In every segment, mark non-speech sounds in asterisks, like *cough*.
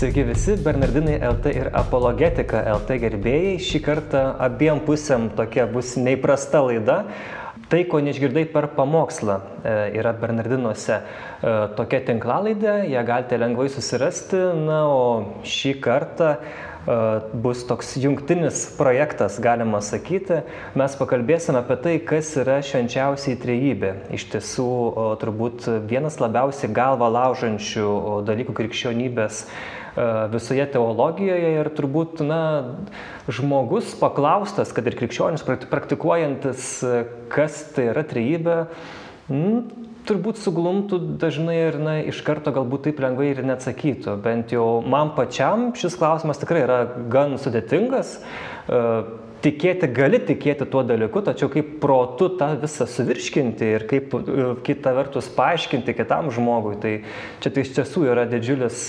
Sveiki visi Bernardinai LT ir Apologetika LT gerbėjai. Šį kartą abiem pusėm tokia bus neįprasta laida. Tai, ko neišgirdai per pamokslą, e, yra Bernardinuose e, tokia tinklalaidė, ją galite lengvai susirasti. Na, o šį kartą e, bus toks jungtinis projektas, galima sakyti. Mes pakalbėsime apie tai, kas yra švenčiausiai trejybė. Iš tiesų, turbūt vienas labiausiai galva laužančių dalykų krikščionybės visoje teologijoje ir turbūt, na, žmogus paklaustas, kad ir krikščionis praktikuojantis, kas tai yra trejybė, m, turbūt suglumtų dažnai ir na, iš karto galbūt taip lengvai ir neatsakytų. Bent jau man pačiam šis klausimas tikrai yra gan sudėtingas tikėti, gali tikėti tuo dalyku, tačiau kaip protu tą visą suvirškinti ir kaip e, kita vertus paaiškinti kitam žmogui, tai čia tai iš tiesų yra didžiulis,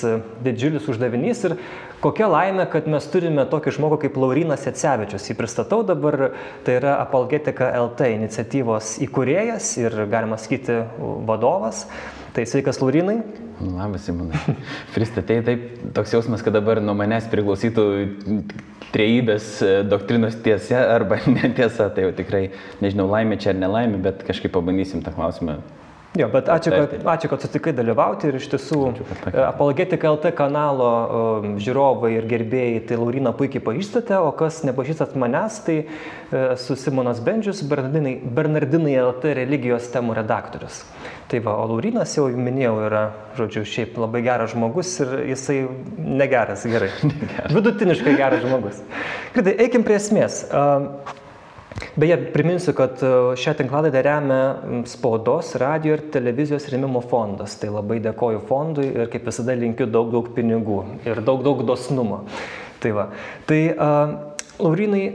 didžiulis uždavinys ir kokia laimė, kad mes turime tokį žmogų kaip Laurinas Jacevičius. Jį pristatau dabar, tai yra Apolgetika LT iniciatyvos įkūrėjas ir galima sakyti vadovas. Tai sveikas Laurinai. Labas, Simonai. *laughs* Pristatėjai taip, toks jausmas, kad dabar nuo manęs priklausytų trejybės e, doktrinos tiesa arba *laughs* netiesa, tai jau tikrai nežinau, laimė čia ar nelaimė, bet kažkaip pabandysim tą klausimą Jo, bet ačiū, kad, ačiū, kad sutikai dalyvauti ir iš tiesų e, Apologetika LT kanalo um, žiūrovai ir gerbėjai, tai Laurina puikiai pažįstate, o kas nepažįstat manęs, tai esu Simonas Bendžius, Bernardinai, Bernardinai LT religijos temų redaktorius. Tai va, o Laurinas jau minėjau yra, žodžiu, šiaip labai geras žmogus ir jisai negeras, gerai. *laughs* Vidutiniškai geras žmogus. Gerai, eikim prie esmės. Uh, Beje, priminsiu, kad e, šią tinklalaidę remia spaudos, radio ir televizijos rėmimo fondas. Tai labai dėkoju fondui ir kaip visada linkiu daug, daug pinigų ir daug, daug dosnumo. Tai va. Tai, uh, Laurinai,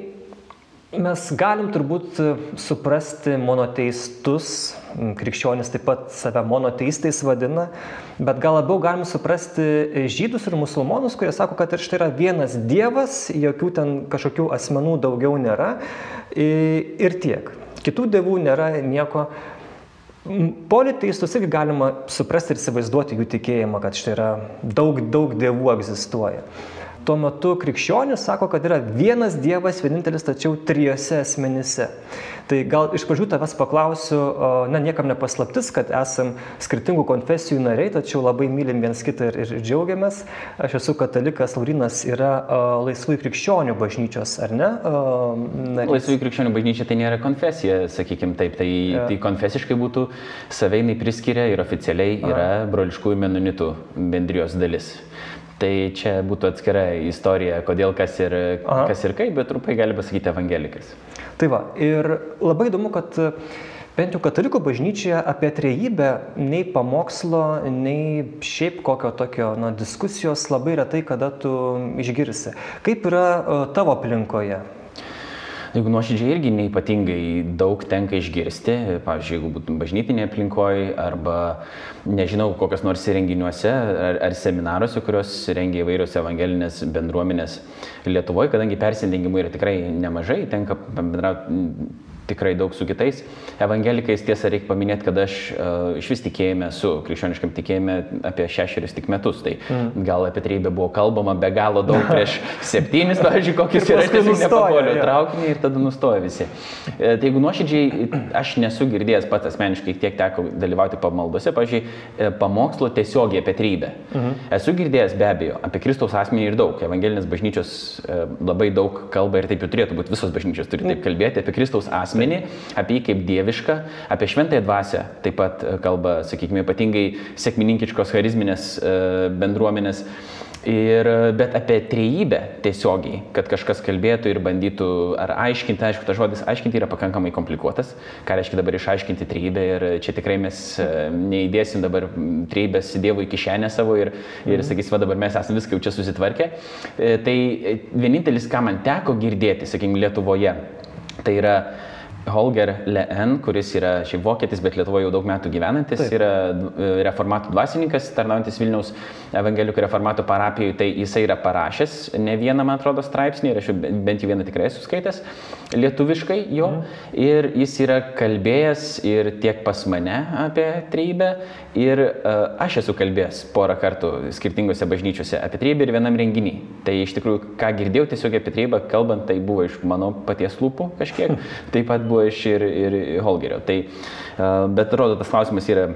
mes galim turbūt e, suprasti monoteistus, krikščionis taip pat save monoteistais vadina, bet gal labiau galim suprasti žydus ir musulmonus, kurie sako, kad ir štai yra vienas dievas, jokių ten kažkokių asmenų daugiau nėra ir tiek. Kitų dievų nėra nieko. Politeistus irgi galima suprasti ir įsivaizduoti jų tikėjimą, kad štai yra daug, daug dievų egzistuoja. Tuo metu krikščionis sako, kad yra vienas Dievas, vienintelis, tačiau trijose asmenyse. Tai gal iš pradžių tavęs paklausiu, na, niekam nepaslaptis, kad esam skirtingų konfesijų nariai, tačiau labai mylim viens kitą ir, ir džiaugiamės. Aš esu katalikas, Laurinas yra laisvųjų krikščionių bažnyčios, ar ne? Narys. Laisvųjų krikščionių bažnyčia tai nėra konfesija, sakykime taip, tai, ja. tai konfesiškai būtų saveinai priskiria ir oficialiai yra broliškųjų menonitų bendrijos dalis. Tai čia būtų atskira istorija, kodėl kas ir, Aha. kas ir kaip, bet trumpai gali pasakyti evangelikas. Tai va, ir labai įdomu, kad bent jau katalikų bažnyčioje apie trejybę nei pamokslo, nei šiaip kokio tokio na, diskusijos labai retai kada tu išgirsi. Kaip yra tavo aplinkoje? Jeigu nuoširdžiai irgi neipatingai daug tenka išgirsti, pavyzdžiui, jeigu būtum bažnytinėje aplinkoje arba nežinau, kokios nors renginiuose ar, ar seminaruose, kurios rengia įvairios evangelinės bendruomenės Lietuvoje, kadangi persendingimų yra tikrai nemažai, tenka bendrauti tikrai daug su kitais evangelikais. Tiesa, reikia paminėti, kad aš uh, iš vis tikėjime su krikščioniškam tikėjime apie šešerius tik metus. Tai mm. gal apie trejybę buvo kalbama be galo daug *laughs* prieš septynis, pavyzdžiui, kokius yra tiesiog nepapolio traukinį ir tada nustojo visi. E, tai jeigu nuoširdžiai, aš nesu girdėjęs pats asmeniškai, tiek teko dalyvauti pamaldose, pavyzdžiui, e, pamokslo tiesiogiai apie trejybę. Mm. Esu girdėjęs be abejo apie Kristaus asmenį ir daug. Evangelinės bažnyčios e, labai daug kalba ir taip jau turėtų būti, visos bažnyčios turi taip kalbėti apie Kristaus asmenį asmenį, apie jį kaip dievišką, apie šventąją dvasę taip pat e, kalba, sakykime, ypatingai sėkmininkiškos charizminės e, bendruomenės. Ir, bet apie trejybę tiesiogiai, kad kažkas kalbėtų ir bandytų ar aiškinti, aišku, tas žodis aiškinti yra pakankamai komplikuotas, ką reiškia dabar išaiškinti trejybę ir čia tikrai mes e, neįdėsim dabar trejybės Dievo į kišenę savo ir, ir mhm. sakys, va dabar mes esame viską jau čia susitvarkę. Tai vienintelis, ką man teko girdėti, sakykime, Lietuvoje, tai yra Holger Leen, kuris yra šiaip vokietis, bet Lietuvoje jau daug metų gyvenantis, Taip. yra e, reformatų dvasininkas, tarnaujantis Vilniaus evangelikų reformatų parapijoje, tai jisai yra parašęs ne vieną, man atrodo, straipsnį, ir aš bent jau vieną tikrai esu skaitęs lietuviškai jo, mm. ir jis yra kalbėjęs ir tiek pas mane apie treibę, ir uh, aš esu kalbėjęs porą kartų skirtingose bažnyčiose apie treibę ir vienam renginį. Tai iš tikrųjų, ką girdėjau tiesiog apie treibą kalbant, tai buvo iš mano paties lūpų kažkiek, *laughs* taip pat buvo iš ir, ir Holgerio. Tai, uh, bet rodo, tas klausimas yra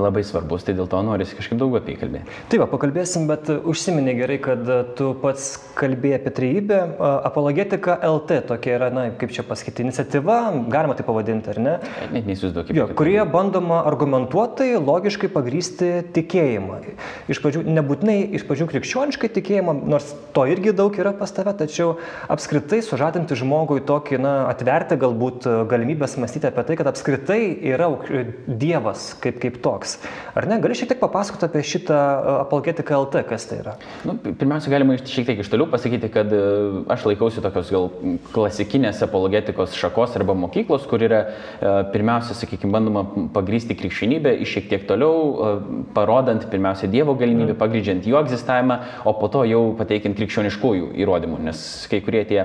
labai svarbus, tai dėl to norisi kažkaip daugiau apie jį kalbėti. Taip, va, pakalbėsim, bet užsiminė gerai, kad tu pats kalbėjai apie trejybę. Apologetika LT tokia yra, na, kaip čia pasakyti, iniciatyva, galima tai pavadinti, ar ne? Net neįsivaizduoju, kaip. Kurie bandoma argumentuotai, logiškai pagrysti tikėjimą. Iš pradžių, nebūtinai iš pradžių krikščioniškai tikėjimą, nors to irgi daug yra pas tave, tačiau apskritai sužadinti žmogui tokį, na, atverti galbūt galimybės mąstyti apie tai, kad apskritai yra Dievas kaip, kaip to toks. Ar ne? Gali šiek tiek papasakoti apie šitą e, apologetiką LT, kas tai yra? Nu, pirmiausia, galima šiek tiek iš toliau pasakyti, kad e, aš laikausi tokios gal klasikinės apologetikos šakos arba mokyklos, kur yra e, pirmiausia, sakykime, bandoma pagrysti krikščionybę iš šiek tiek toliau, parodant pirmiausia Dievo galimybę, mm. pagrindžiant jo egzistavimą, o po to jau pateikiant krikščioniškųjų įrodymų, nes kai kurie tie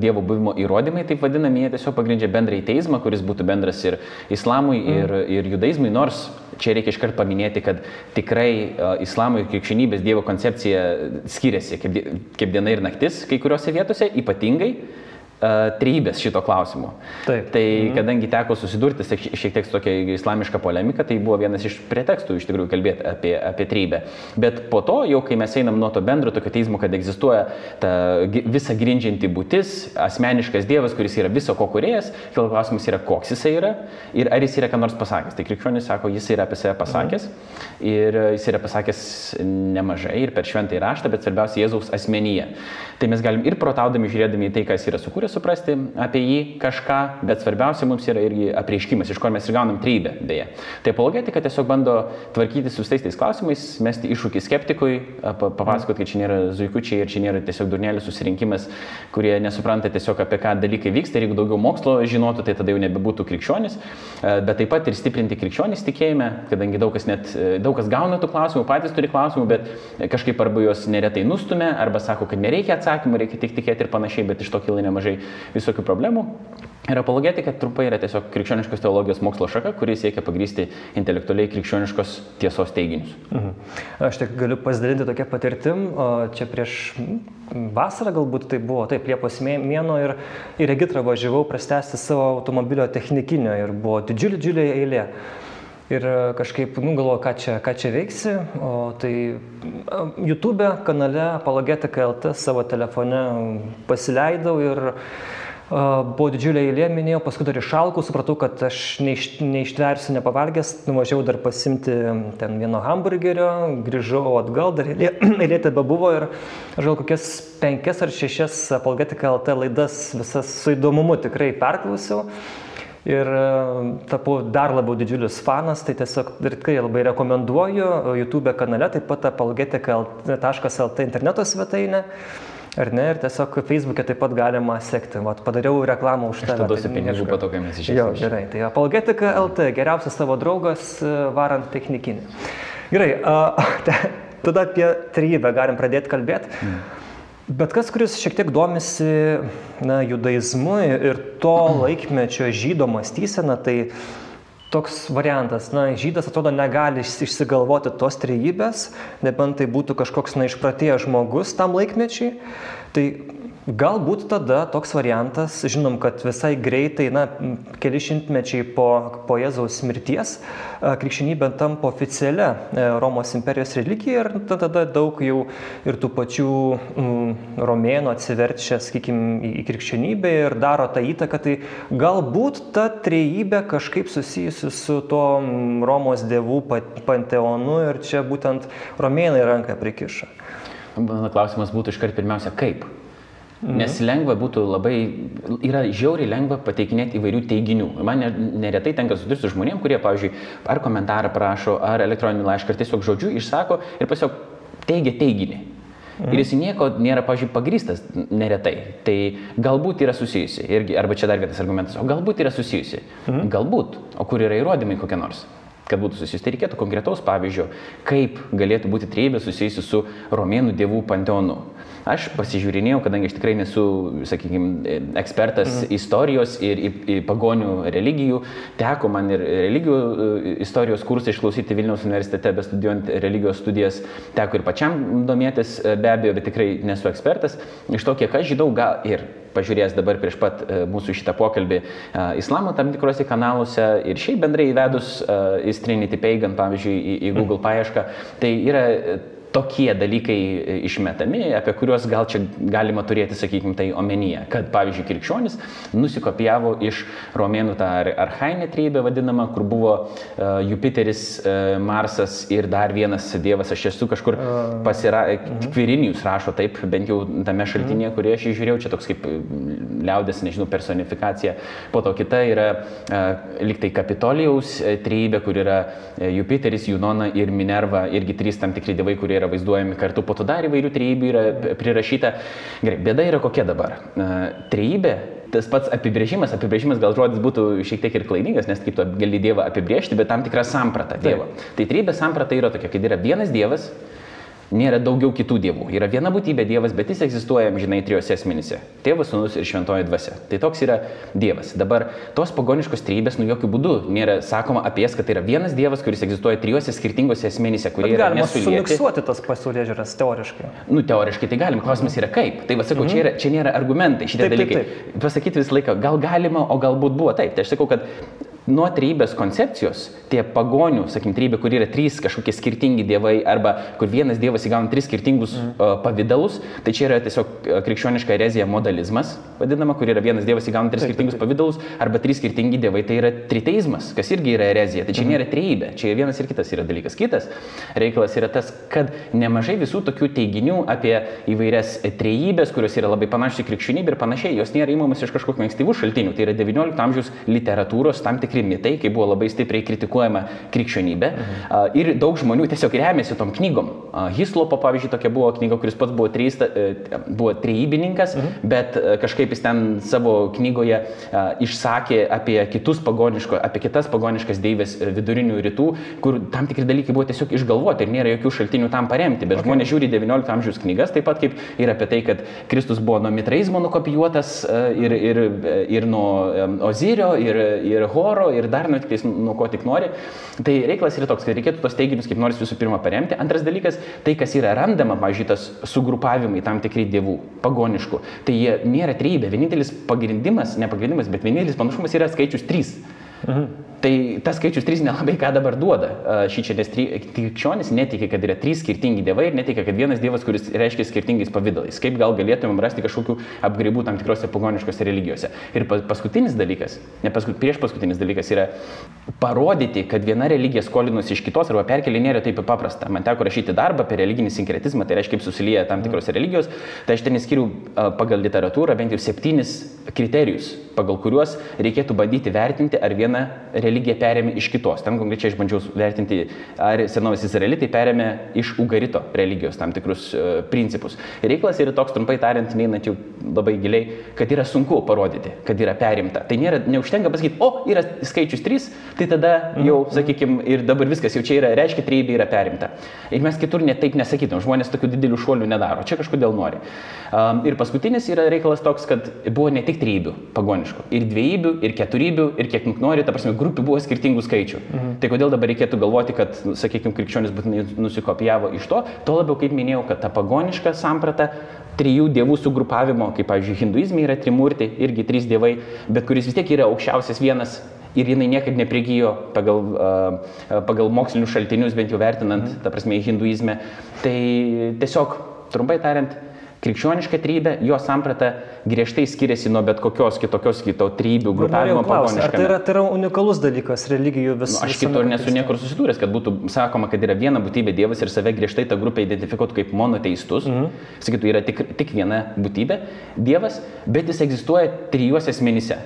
Dievo buvimo įrodymai, taip vadinami, jie tiesiog pagrindžia bendrąjį teismą, kuris būtų bendras ir islamui, mm. ir, ir judaizmui, nors čia reikia iškart paminėti, kad tikrai uh, islamo ir krikščionybės Dievo koncepcija skiriasi kaip, kaip diena ir naktis kai kuriuose vietose, ypatingai trybės šito klausimu. Taip. Tai mhm. kadangi teko susidurti šiek tiek su tokia islamiška polemika, tai buvo vienas iš pretekstų iš tikrųjų kalbėti apie, apie trybę. Bet po to, jau kai mes einam nuo to bendro tokio teismo, kad egzistuoja ta visa grindžianti būtis, asmeniškas Dievas, kuris yra viso ko kuriejas, kilo klausimas yra, koks jisai yra ir ar jis yra ką nors pasakęs. Tai krikščionis sako, jis yra apie save pasakęs mhm. ir jis yra pasakęs nemažai ir per šventą įraštą, bet svarbiausia Jėzaus asmenyje. Tai mes galim ir protaudami žiūrėdami į tai, kas yra sukūręs, suprasti apie jį kažką, bet svarbiausia mums yra irgi apreiškimas, iš ko mes ir gaunam trybę, beje. Tai apologetika tiesiog bando tvarkyti su visais tais klausimais, mesti iššūkį skeptikui, papasakoti, kad čia nėra zuikučiai ir čia nėra tiesiog durnelių susirinkimas, kurie nesupranta tiesiog apie ką dalykai vyksta ir jeigu daugiau mokslo žinotų, tai tada jau nebebūtų krikščionis, bet taip pat ir stiprinti krikščionis tikėjime, kadangi daug kas, net, daug kas gauna tų klausimų, patys turi klausimų, bet kažkaip arba juos neretai nustumia, arba sako, kad nereikia atsakymų, reikia tik tikėti ir panašiai, bet iš to kyla nemažai visokių problemų. Ir apologetika trumpai yra tiesiog krikščioniškos teologijos mokslo šaka, kuris siekia pagrysti intelektualiai krikščioniškos tiesos teiginius. Mhm. Aš tik galiu pasidalinti tokia patirtim, čia prieš vasarą galbūt tai buvo, taip, Liepos mėno ir į regitrą važiavau prastesti savo automobilio technikinio ir buvo didžiulė, didžiulė eilė. Ir kažkaip, nu, galvoju, ką čia, ką čia veiksi, o tai YouTube kanale Apologetika LT savo telefone pasileidau ir buvo didžiulė eilė, minėjau, paskui dar išalkau, supratau, kad aš neiš, neištversiu nepavalgęs, nuvažiavau dar pasimti ten vieno hamburgerio, grįžau atgal, dar eilė, *clears throat* eilė tebe buvo ir aš gal kokias penkias ar šešias Apologetika LT laidas visas su įdomumu tikrai perklausiau ir e, tapau dar labiau didžiulis fanas, tai tiesiog ir tikrai labai rekomenduoju YouTube kanale, taip pat apologetika.lt interneto svetainė. Ar ne, ir tiesiog Facebook'e taip pat galima sekti. Vat, padariau reklamą už tave. Duosiu tai pinigų po to, kai mes išėjome. Jo, gerai. Tai apologetika LT, geriausias savo draugas e, varant technikinį. Gerai, a, *laughs* tada apie trybę galim pradėti kalbėti. Mm. Bet kas, kuris šiek tiek domisi na, judaizmu ir to laikmečio žydo mąstysena, tai toks variantas, na, žydas atrodo negali išsigalvoti tos trejybės, nebent tai būtų kažkoks, na, išpratėjęs žmogus tam laikmečiai. Tai Galbūt tada toks variantas, žinom, kad visai greitai, na, keli šimtmečiai po, po Jėzaus mirties, krikščionybė tampa oficialia e, Romos imperijos religija ir tada daug jau ir tų pačių mm, romėnų atsiverčia, sakykime, į, krikščionybę ir daro tą įtaką. Tai galbūt ta trejybė kažkaip susijusi su to Romos dievų panteonu ir čia būtent romėnai ranką prikiša. Mano klausimas būtų iškart pirmiausia, kaip? Mhm. Nes lengva būtų labai, yra žiauriai lengva pateikinėti įvairių teiginių. Man neretai tenka susidurti su žmonėm, kurie, pavyzdžiui, ar komentarą prašo, ar elektroninį laišką, ar tiesiog žodžiu išsako ir tiesiog teigia teiginį. Mhm. Ir jis nieko nėra, pažiūrėjau, pagrystas neretai. Tai galbūt yra susijusi. Irgi, arba čia dar vienas argumentas. O galbūt yra susijusi. Mhm. Galbūt. O kur yra įrodymai kokie nors? kad būtų susijusi. Tai reikėtų konkretaus pavyzdžio, kaip galėtų būti trejybė susijusi su romėnų dievų panteonu. Aš pasižiūrinėjau, kadangi aš tikrai nesu, sakykime, ekspertas mhm. istorijos ir į, į pagonių religijų, teko man ir religijų e, istorijos kursą išklausyti Vilniaus universitete, bestudijuojant religijos studijas, teko ir pačiam domėtis e, be abejo, bet tikrai nesu ekspertas. Iš to, kiek aš žinau, gal ir pažiūrėjęs dabar prieš pat e, mūsų šitą pokalbį islamo tam tikrose kanaluose ir šiaip bendrai įvedus į Trinity Pagan, pavyzdžiui, į, į Google paiešką, tai yra tokie dalykai e, išmetami, apie kuriuos gal čia galima turėti, sakykime, tai omenyje. Kad, pavyzdžiui, krikščionis nusikopijavo iš romėnų tą archainę trybę vadinamą, kur buvo uh, Jupiteris, uh, Marsas ir dar vienas dievas, aš esu kažkur pasira... Mhm. Kvirinijus rašo taip, bent jau tame šaltinėje, kurį aš žiūrėjau, čia toks kaip liaudės, nežinau, personifikacija. Po to kita yra uh, liktai Kapitolijaus trybė, kur yra Jupiteris, Junona ir Minerva, irgi trys tam tikri dievai, kurie yra vaizduojami kartu, po to dar įvairių trejybių yra prirašyta. Gerai, bėda yra kokia dabar? Trejybė tas pats apibrėžimas, apibrėžimas gal žodis būtų šiek tiek ir klaidingas, nes kaip tu gali Dievą apibrėžti, bet tam tikrą sampratą Dievo. Tai trybės samprata yra tokia, kad yra vienas Dievas, nėra daugiau kitų dievų. Yra viena būtybė Dievas, bet jis egzistuoja, žinai, trijose asmenyse - Tėvas, Sūnus ir Šventoji Dvasia. Tai toks yra Dievas. Dabar tos pagoniškos trybės, nu jokių būdų nėra sakoma apie jas, kad tai yra vienas Dievas, kuris egzistuoja trijose skirtingose asmenyse, kurie bet nesulieti. Sumiksuoti tas pasaulio žiūras teoriškai. Nu, teoriškai tai galim, klausimas yra kaip. Tai va, sakau, mhm. čia, yra, čia nėra argumentai, šitie taip, dalykai. Taip, taip. Pasakyti visą laiką, gal galima, o galbūt buvo taip. Tai aš sakau, kad nuo trybės koncepcijos, tie pagonių, sakykim, trybė, kur yra trys kažkokie skirtingi dievai, arba kur vienas dievas įgauna tris skirtingus mm. uh, pavydalus, tai čia yra tiesiog krikščioniška erezija modalizmas, vadinama, kur yra vienas dievas įgauna tris skirtingus pavydalus, arba trys skirtingi dievai, tai yra triteizmas, kas irgi yra erezija, tai čia mm. nėra trybė, čia vienas ir kitas yra dalykas. Kitas reikalas yra tas, kad nemažai visų tokių teiginių apie įvairias trejybės, kurios yra labai panašios į krikščionybę ir panašiai, jos nėra įmamas iš kažkokių ankstyvų šaltinių, tai yra XIX amžiaus literatūros tam tikri tikri mitai, kai buvo labai stipriai kritikuojama krikščionybė. Mhm. Ir daug žmonių tiesiog remiasi tom knygom. Hislopo, pavyzdžiui, tokia buvo knyga, kuris pats buvo, trys, e, buvo trejybininkas, mhm. bet e, kažkaip jis ten savo knygoje išsakė apie, pagoniško, apie kitas pagoniškas deivės e, vidurinių rytų, kur tam tikri dalykai buvo tiesiog išgalvoti ir nėra jokių šaltinių tam paremti. Bet okay. žmonės žiūri XIX amžiaus knygas, taip pat kaip ir apie tai, kad Kristus buvo nuo mitraizmo nukopijuotas ir, ir, ir nuo Ozirio, ir, ir Horo, daro ir dar nuo, tiktais, nuo ko tik nori. Tai reikalas yra toks, kad reikėtų tos teiginius kaip nors visų pirma paremti. Antras dalykas, tai kas yra randama, pavyzdžiui, tas sugrupavimai tam tikrai dievų, pagoniškų, tai jie nėra trybė. Vienintelis pagrindimas, ne pagrindimas, bet vienintelis panašumas yra skaičius 3. Mhm. Tai tas skaičius 3 nelabai ką dabar duoda. Šį čia, nes krikščionis netiki, kad yra trys skirtingi dievai ir netiki, kad vienas dievas, kuris reiškia skirtingais pavydalais. Kaip gal galėtumėm rasti kažkokių apgribų tam tikrose pagoniškose religijose. Ir paskutinis dalykas, ne paskut, prieš paskutinis dalykas yra parodyti, kad viena religija skolinosi iš kitos arba perkelė nėra taip paprasta. Man teko rašyti darbą apie religinį sinkretizmą, tai reiškia, kaip susilieja tam tikros religijos. Tai aš ten skiriu pagal literatūrą bent jau septynis kriterijus, pagal kuriuos reikėtų bandyti vertinti, ar viena religija religiją perėmė iš kitos. Ten konkrečiai aš bandžiau vertinti, ar senovės izraelitai perėmė iš Ugarito religijos tam tikrus uh, principus. Ir reikalas yra toks, trumpai tariant, neinant jau labai giliai, kad yra sunku parodyti, kad yra perimta. Tai nėra, neužtenka pasakyti, o yra skaičius 3, tai tada jau, mhm. sakykime, ir dabar viskas jau čia yra, reiškia, trybė yra perimta. Ir mes kitur net taip nesakytum, žmonės tokių didelių šuolių nedaro, čia kažkodėl nori. Um, ir paskutinis yra reikalas toks, kad buvo ne tik trybių pagoniškų, ir dviejybių, ir keturybių, ir kiek nori, ta prasme, grupių buvo skirtingų skaičių. Mhm. Tai kodėl dabar reikėtų galvoti, kad, sakykime, krikščionis būtinai nusikopijavo iš to, to labiau, kaip minėjau, kad ta pagoniška samprata trijų dievų sugrupavimo, kaip, pavyzdžiui, hinduizme yra trimurti, irgi trys dievai, bet kuris vis tiek yra aukščiausias vienas ir jinai niekad neprigijo pagal, pagal mokslinius šaltinius, bent jau vertinant, mm. ta prasme, hinduizme. Tai tiesiog, trumpai tariant, Krikščioniška trybė, jo samprata griežtai skiriasi nuo bet kokios kitokios kito trybių grupavimo pagoniškame. Tai yra, tai yra unikalus dalykas religijų visų. Nu, aš kitur nesu niekur susidūręs, kad būtų sakoma, kad yra viena būtybė Dievas ir save griežtai tą grupę identifikuotų kaip monoteistus. Mhm. Sakytų, yra tik, tik viena būtybė Dievas, bet jis egzistuoja trijuose asmenyse.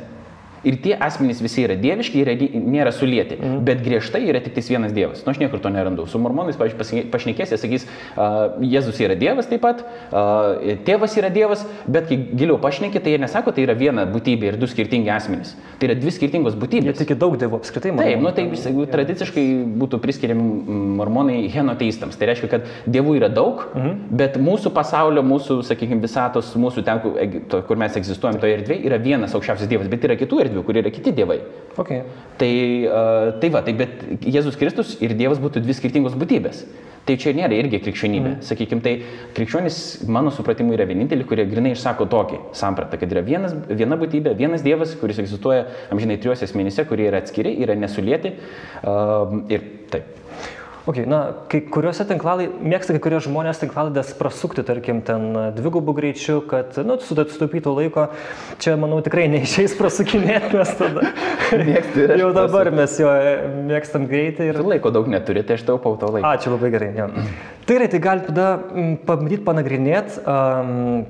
Ir tie asmenys visi yra dieviški ir nėra sulėti. Mm. Bet griežtai yra tik vienas dievas. Nu, aš niekur to nerandu. Su mormonais, pavyzdžiui, pašnekėsi, sakys, uh, Jėzus yra dievas taip pat, uh, tėvas yra dievas, bet kai giliau pašnekė, tai jie nesako, tai yra viena būtybė ir du skirtingi asmenys. Tai yra dvi skirtingos būtybės. Jie tiki daug dievų apskritai. Taip, nu, tai jeigu tradiciškai būtų priskiriami mormonai henoteistams, tai reiškia, kad dievų yra daug, mm. bet mūsų pasaulio, mūsų, sakykime, visatos, mūsų ten, kur mes egzistuojam toje erdvėje, yra vienas aukščiausias dievas, bet yra kitų erdvių erdvių, kur yra kiti dievai. Okay. Tai, uh, tai va, tai bet Jėzus Kristus ir Dievas būtų dvi skirtingos būtybės. Tai čia nėra irgi krikščionybė. Mm. Sakykime, tai krikščionis, mano supratimu, yra vieninteliai, kurie grinai išsako tokį sampratą, kad yra vienas, viena būtybė, vienas Dievas, kuris egzistuoja amžinai trijuose asmenyse, kurie yra atskiri, yra nesulėti. Uh, ir taip. Okay, na, kai kuriuose tinklalai, mėgsta kai kurie žmonės tinklalaidės prasukti, tarkim, ten dvigubų greičių, kad, nu, sutaupytų laiko. Čia, manau, tikrai neišeis *laughs* prasukinėti, nes tada. *laughs* Mėgsti. Jau dabar mes jo mėgstam greitai. Ir... Tu laiko daug neturi, tai aš taupau to laiko. Ačiū labai gerai. Jo. Tai gerai, tai gal tada pabandyti panagrinėti, um,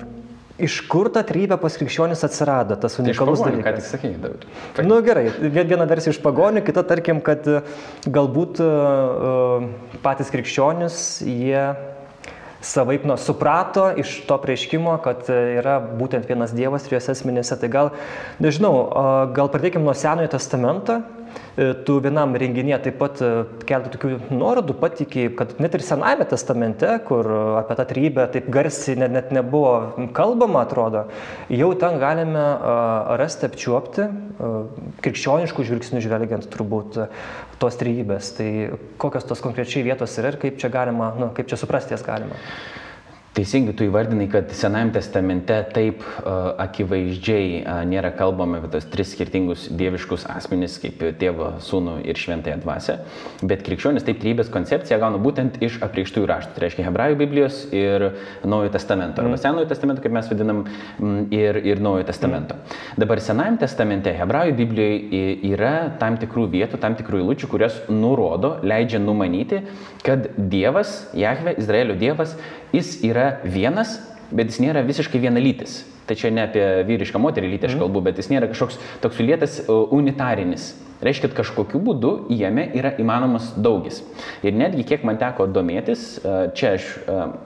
Iš kur ta trybė pas krikščionis atsirado, tas tai unikalus tai dalykas? Ką tik sakėjai, David. Na nu, gerai, viena versija iš pagonių, kita tarkim, kad e, galbūt uh, patys krikščionis, jie savaip nu, suprato iš to prieškimo, kad yra būtent vienas Dievas ir jos esminėse. Tai gal, nežinau, gal pradėkime nuo Senojo testamento, tu vienam renginėje taip pat e, keletą tokių nuorodų patikė, kad net ir Senajame testamente, kur apie tą trybę taip garsiai net, net nebuvo kalbama, atrodo, jau ten galime rasti, apčiuopti, krikščioniškų žvilgsnių žvelgiant turbūt tos trybės. Tai kokios tos konkrečiai vietos yra ir kaip čia galima, nu, kaip čia suprasti jas galima. Teisingai tu įvardinai, kad Senajame testamente taip uh, akivaizdžiai uh, nėra kalbama apie tos tris skirtingus dieviškus asmenys kaip tėvą, sūnų ir šventąją dvasę, bet krikščionis taip trybės koncepciją gauna būtent iš aprištųjų raštų, tai reiškia Hebrajų Biblijos ir Naujojo testamento, arba mm. Senojo testamento, kaip mes vadinam, ir, ir Naujojo testamento. Mm. Dabar Senajame testamente, Hebrajų Biblijoje yra tam tikrų vietų, tam tikrų įlučių, kurios nurodo, leidžia numanyti, kad Dievas, Jahve, Izraelio Dievas, jis yra vienas, bet jis nėra visiškai vienalytis. Tai čia ne apie vyrišką moterį lytį aš mhm. kalbu, bet jis nėra kažkoks toks sulėtas unitarinis. Reiškia, kad kažkokiu būdu jame yra įmanomas daugis. Ir netgi kiek man teko domėtis, čia aš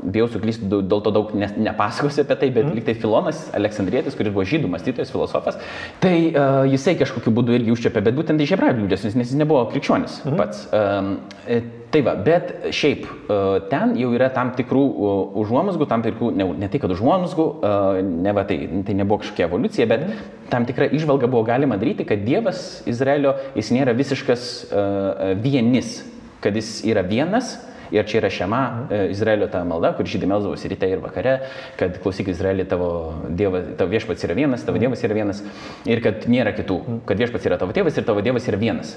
bijau suklysti, dėl to daug nepasakosiu apie tai, bet mm. liktai Filonas Aleksandrietis, kuris buvo žydų mąstytojas, filosofas, tai uh, jisai kažkokiu būdu irgi užčiapė, bet būtent iš hebrajų liūdės, nes jis nebuvo krikščionis mm. pats. Um, Tai va, bet šiaip ten jau yra tam tikrų užuomasgų, tam tikrų, ne, ne tai kad užuomasgų, ne va, tai, tai nebuvo kažkokia evoliucija, bet tam tikra išvalga buvo galima daryti, kad Dievas Izraelio, jis nėra visiškas vienis, kad jis yra vienas, Ir čia yra šema e, Izraelio ta malda, kur žydai melzdavosi ryte ir vakare, kad klausyk Izraelį, tavo, dievas, tavo viešpats yra vienas, tavo dievas yra vienas ir kad nėra kitų, kad viešpats yra tavo tėvas ir tavo dievas yra vienas.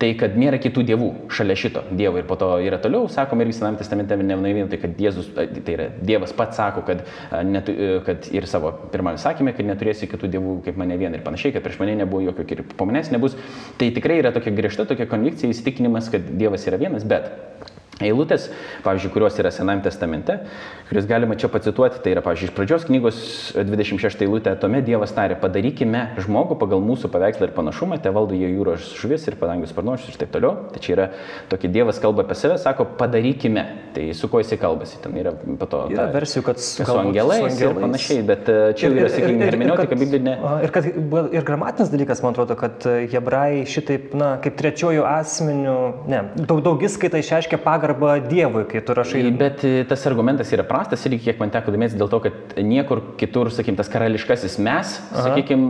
Tai kad nėra kitų dievų šalia šito dievo ir po to yra toliau, sakoma irgi Sename testamente ne vien tai, kad Jėzus, tai yra Dievas pats sako, kad, netu, kad ir savo pirmame sakymė, kad neturėsi kitų dievų kaip mane vien ir panašiai, kad prieš mane nebuvo jokio ir po manęs nebus. Tai tikrai yra tokia griežta tokia konvikcija, įsitikinimas, kad Dievas yra vienas, bet eilutės, pavyzdžiui, kurios yra Senajame testamente, kuris galima čia pacituoti, tai yra, pavyzdžiui, iš pradžios knygos 26 eilutė, tuomet Dievas tarė, padarykime žmogų pagal mūsų paveikslą ir panašumą, te valdo jie jūros žuvis ir padangius sparnuočius ir taip toliau. Tai čia yra tokia Dievas kalba apie save, sako, padarykime. Tai su kuo jisai kalbasi, ten yra po to. Yra ta, versijų, kad su, su angelais, su angelais ir panašiai, bet e, čia ir, yra, sakykime, hermeneutika biblinė. Ir, kad, ir gramatinis dalykas, man atrodo, kad e, hebrajai šitaip, na, kaip trečiojų asmenių, ne, daug daugiskaita išreiškia pagarbą Dievui, kai tu rašai. Bet e, tas argumentas yra prastas ir kiek man teko domėtis dėl to, kad niekur kitur, sakykim, tas karališkasis mes, Aha. sakykim,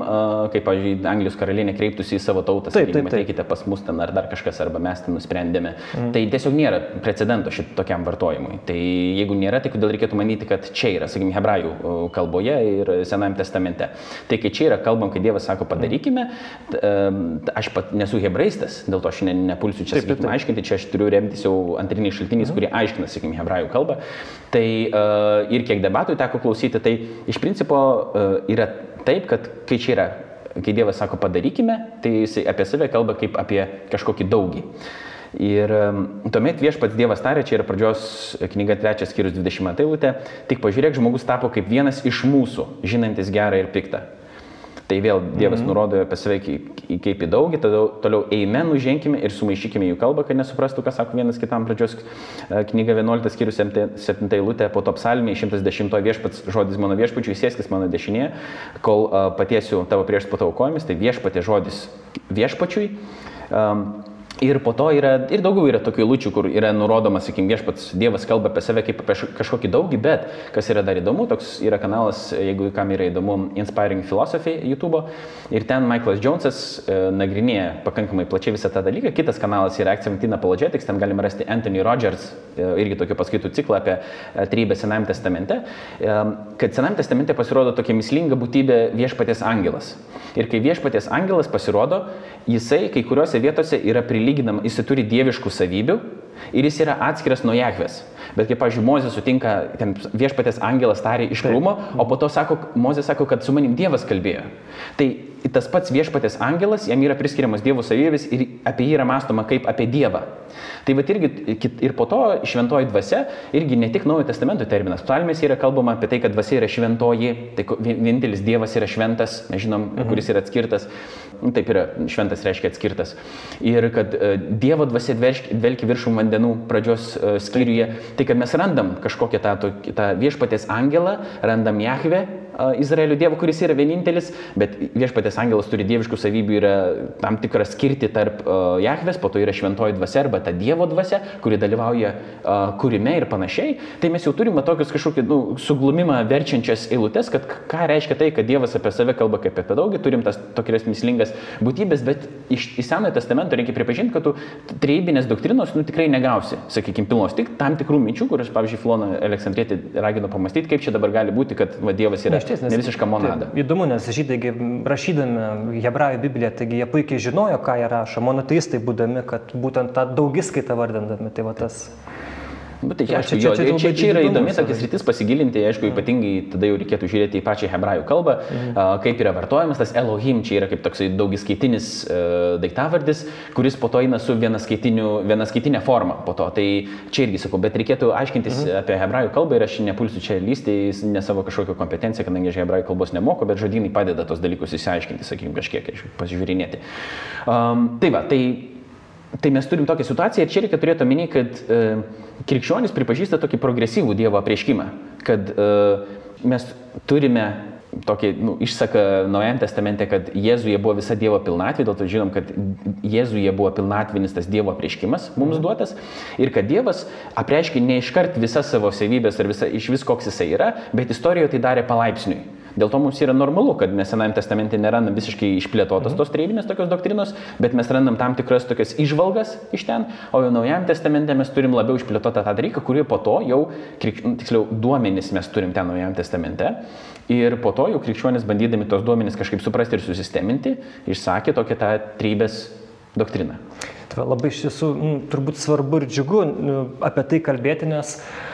kaip, pavyzdžiui, Anglijos karalienė kreiptųsi į savo tautą, taip, sakykim, ateikite pas mus ten ar dar kažkas, arba mes ten nusprendėme. Mm. Tai tiesiog nėra precedento šitokiam vartojimui. Tai jeigu nėra, tai kodėl reikėtų manyti, kad čia yra, sakykim, hebrajų kalboje ir Senajame testamente. Tai kai čia yra kalbam, kai Dievas sako padarykime, aš pat nesu hebraistas, dėl to aš ne, nepulsiu čia, sakykim, aiškinti, čia aš turiu remtis jau antriniais šaltiniais, mm. kurie aiškina, sakykim, hebrajų kalbą. Tai uh, ir kiek debatų teko klausyti, tai iš principo uh, yra taip, kad kai čia yra, kai Dievas sako padarykime, tai jis apie save kalba kaip apie kažkokį daugį. Ir um, tuomet viešpats Dievas tarė, čia yra pradžios knyga 3 skyrius 20 eilutė, tik pažiūrėk, žmogus tapo kaip vienas iš mūsų, žinantis gerą ir piktą. Tai vėl Dievas mm -hmm. nurodo apie save kaip į daugį, tada toliau eime, nuženkime ir sumaišykime jų kalbą, kad nesuprastų, ką sako vienas kitam pradžios e, knyga 11 skyrius 7 eilutė, po to psalmė 110 viešpats žodis mano viešpačiui, sėskis mano dešinėje, kol uh, patiesiu tavo prieš pataukojimis, tai viešpatė žodis viešpačiui. Um, Ir po to yra ir daugiau yra tokių eilučių, kur yra nurodoma, sakykime, viešpats Dievas kalba apie save kaip apie kažkokį daugį, bet kas yra dar įdomu, toks yra kanalas, jeigu kam yra įdomu, Inspiring Philosophy YouTube. Ir ten Michaelas Jonesas e, nagrinėja pakankamai plačiai visą tą dalyką. Kitas kanalas yra Accentina Apologetics, ten galima rasti Anthony Rogers, e, irgi tokio paskaitų ciklą apie e, trybę Senajame testamente. E, kad Senajame testamente pasirodo tokia mislinga būtybė viešpatės angelas. Ir kai viešpatės angelas pasirodo, jisai kai kuriuose vietose yra prilyginama, jisai turi dieviškų savybių ir jis yra atskiras nuo Jahvės. Bet kaip, pavyzdžiui, Mozė sutinka, ten viešpatės angelas tarė iš krūmo, o po to sako, Mozė sako, kad su manim Dievas kalbėjo. Tai tas pats viešpatės angelas, jam yra priskiriamas Dievo savybės ir apie jį yra mąstoma kaip apie Dievą. Tai va irgi ir po to šventoji dvasia, irgi ne tik Naujojo testamento terminas. Psalmės yra kalbama apie tai, kad dvasia yra šventoji, tai vienintelis Dievas yra šventas, mes žinom, mhm. kuris yra atskirtas. Taip yra, šventas reiškia atskirtas. Ir kad uh, Dievo dvasia dvelkia viršum vandenų pradžios uh, skyriuje, tai kad mes randam kažkokią tą, tą viešpatės angelą, randam Jahve, Izraelio Dievo, kuris yra vienintelis, bet viešpatės angelas turi dieviškų savybių, yra tam tikra skirti tarp Jahvės, po to yra šventoji dvasia arba ta Dievo dvasia, kuri dalyvauja kūrime ir panašiai. Tai mes jau turime tokius kažkokį nu, suglumimą verčiančias eilutes, kad ką reiškia tai, kad Dievas apie save kalba kaip apie daugį, turim tas tokias mislingas būtybės, bet iš, iš Senojo testamento reikia pripažinti, kad tu trejybinės doktrinos nu, tikrai negausi, sakykime, pilnos, tik tam tikrų minčių, kur aš, pavyzdžiui, Filoną Aleksandrietį raginu pamastyti, kaip čia dabar gali būti, kad va, Dievas yra išties, nes, ne visiška monada. Tai, įdomu, nes žydai rašydami hebrajų Bibliją, taigi jie puikiai žinojo, ką jie rašo, monoteistai būdami, kad būtent tą daugiskaitą vardindami, tai va tas... Bet tai, aišku, čia, čia, čia, čia, yra įdomi tokia sritis pasigilinti, aišku, ypatingai tada jau reikėtų žiūrėti į pačią hebrajų kalbą, mhm. kaip yra vartojamas tas Elohim, čia yra kaip toksai daugiskaitinis uh, daiktavardis, kuris po to eina su vienaskaitinė forma po to. Tai čia irgi sakau, bet reikėtų aiškintis mhm. apie hebrajų kalbą ir aš nepulsiu čia lysti ne savo kažkokią kompetenciją, kadangi aš hebrajų kalbos nemoku, bet žodynai padeda tos dalykus įsiaiškinti, sakykime, kažkiek pasižiūrinėti. Um, tai va, tai Tai mes turim tokią situaciją ir čia reikia turėti omeny, kad e, krikščionis pripažįsta tokį progresyvų Dievo apreiškimą, kad e, mes turime tokį nu, išsaką Naujajame testamente, kad Jėzuje buvo visa Dievo pilnatvė, dėl to žinom, kad Jėzuje buvo pilnatvinis tas Dievo apreiškimas mums duotas ir kad Dievas apreiškė ne iškart visas savo savybės ar visa, iš vis koks jisai yra, bet istorijoje tai darė palaipsniui. Dėl to mums yra normalu, kad mes Senajame testamente nerandam visiškai išplėtotos mhm. tos trejybinės tokios doktrinos, bet mes randam tam tikras tokias išvalgas iš ten, o jau Naujajame testamente mes turim labiau išplėtotą tą dalyką, kurį po to jau, nu, tiksliau, duomenys mes turim ten Naujajame testamente. Ir po to jau krikščionys bandydami tos duomenys kažkaip suprasti ir susisteminti, išsakė tokią tą trybės doktriną. Tai labai iš tiesų turbūt svarbu ir džiugu apie tai kalbėti, nes uh,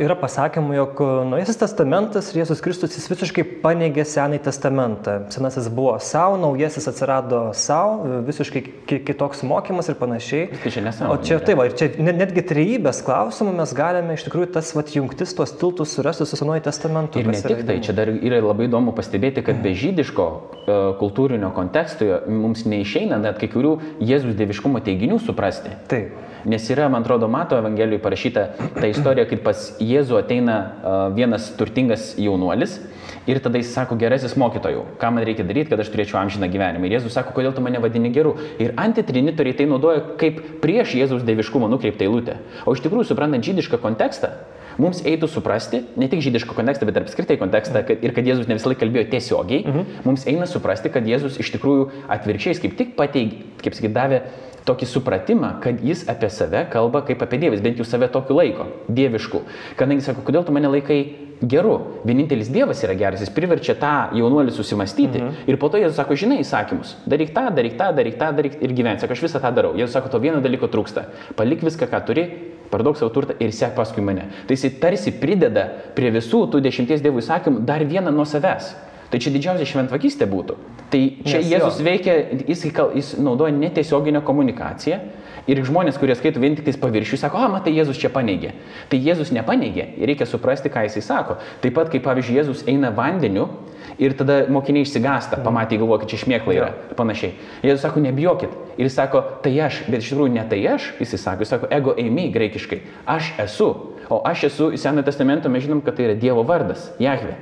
yra pasakymų, jog Naujasis testamentas ir Jėzus Kristus jis visiškai paneigė Senąjį testamentą. Senasis buvo savo, naujasis atsirado savo, visiškai kitoks mokymas ir panašiai. Tai čia nesąmonė. O čia, tai va, ir čia netgi trejybės klausimų mes galime iš tikrųjų tas vat, jungtis, tuos tiltus surasti su Senuoju testamentu. Ir ne tik tai, čia dar yra labai įdomu pastebėti, kad be žydiško uh, kultūrinio konteksto mums neišeina net kai kurių Jėzus dieviškumo teiginių suprasti. Taip. Nes yra, man atrodo, Mato Evangelijoje parašyta ta istorija, kaip pas Jėzų ateina vienas turtingas jaunuolis ir tada jis sako, gerasis mokytojų, ką man reikia daryti, kad aš turėčiau amžiną gyvenimą. Ir Jėzus sako, kodėl tu mane vadini geru. Ir antitrinitoriai tai naudoja kaip prieš Jėzus deviškumą nukreiptą eilutę. O iš tikrųjų, suprantant žydišką kontekstą, mums eitų suprasti, ne tik žydišką kontekstą, bet ir apskritai kontekstą, kad, ir kad Jėzus ne visą laiką kalbėjo tiesiogiai, mhm. mums eina suprasti, kad Jėzus iš tikrųjų atvirkščiai kaip tik pateikė, kaip sakyt, davė tokį supratimą, kad jis apie save kalba kaip apie Dievus, bent jau save tokiu laiko, dievišku. Kadangi sako, kodėl tu mane laikai geru, vienintelis Dievas yra geras, jis priverčia tą jaunuolį susimastyti mhm. ir po to jis sako, žinai įsakymus, daryk tą, daryk tą, daryk tą, daryk ir gyventi. Sako, aš visą tą darau. Jis sako, to vieno dalyko trūksta. Palik viską, ką turi, parduok savo turtą ir sek paskui mane. Tai jis tarsi prideda prie visų tų dešimties dievų įsakymų dar vieną nuo savęs. Tai čia didžiausia šventvagystė būtų. Tai čia Nes Jėzus jo. veikia, jis, jis naudoja netiesioginę komunikaciją ir žmonės, kurie skaito vien tik tais paviršių, sako, o, matai, Jėzus čia paneigė. Tai Jėzus nepaneigė ir reikia suprasti, ką jisai sako. Taip pat, kaip pavyzdžiui, Jėzus eina vandeniu Ir tada mokiniai išsigąsta, Mhm. pamatė, galvoja, kad čia šmėkla yra. Ir panašiai. Jėzus sako, nebijokit. Ir jis sako, tai aš, bet iš tikrųjų ne tai aš, jis sako, jis sako, ego eimi graikiškai. Aš esu. O aš esu, Senojo testamento mes žinom, kad tai yra Dievo vardas, Jahve.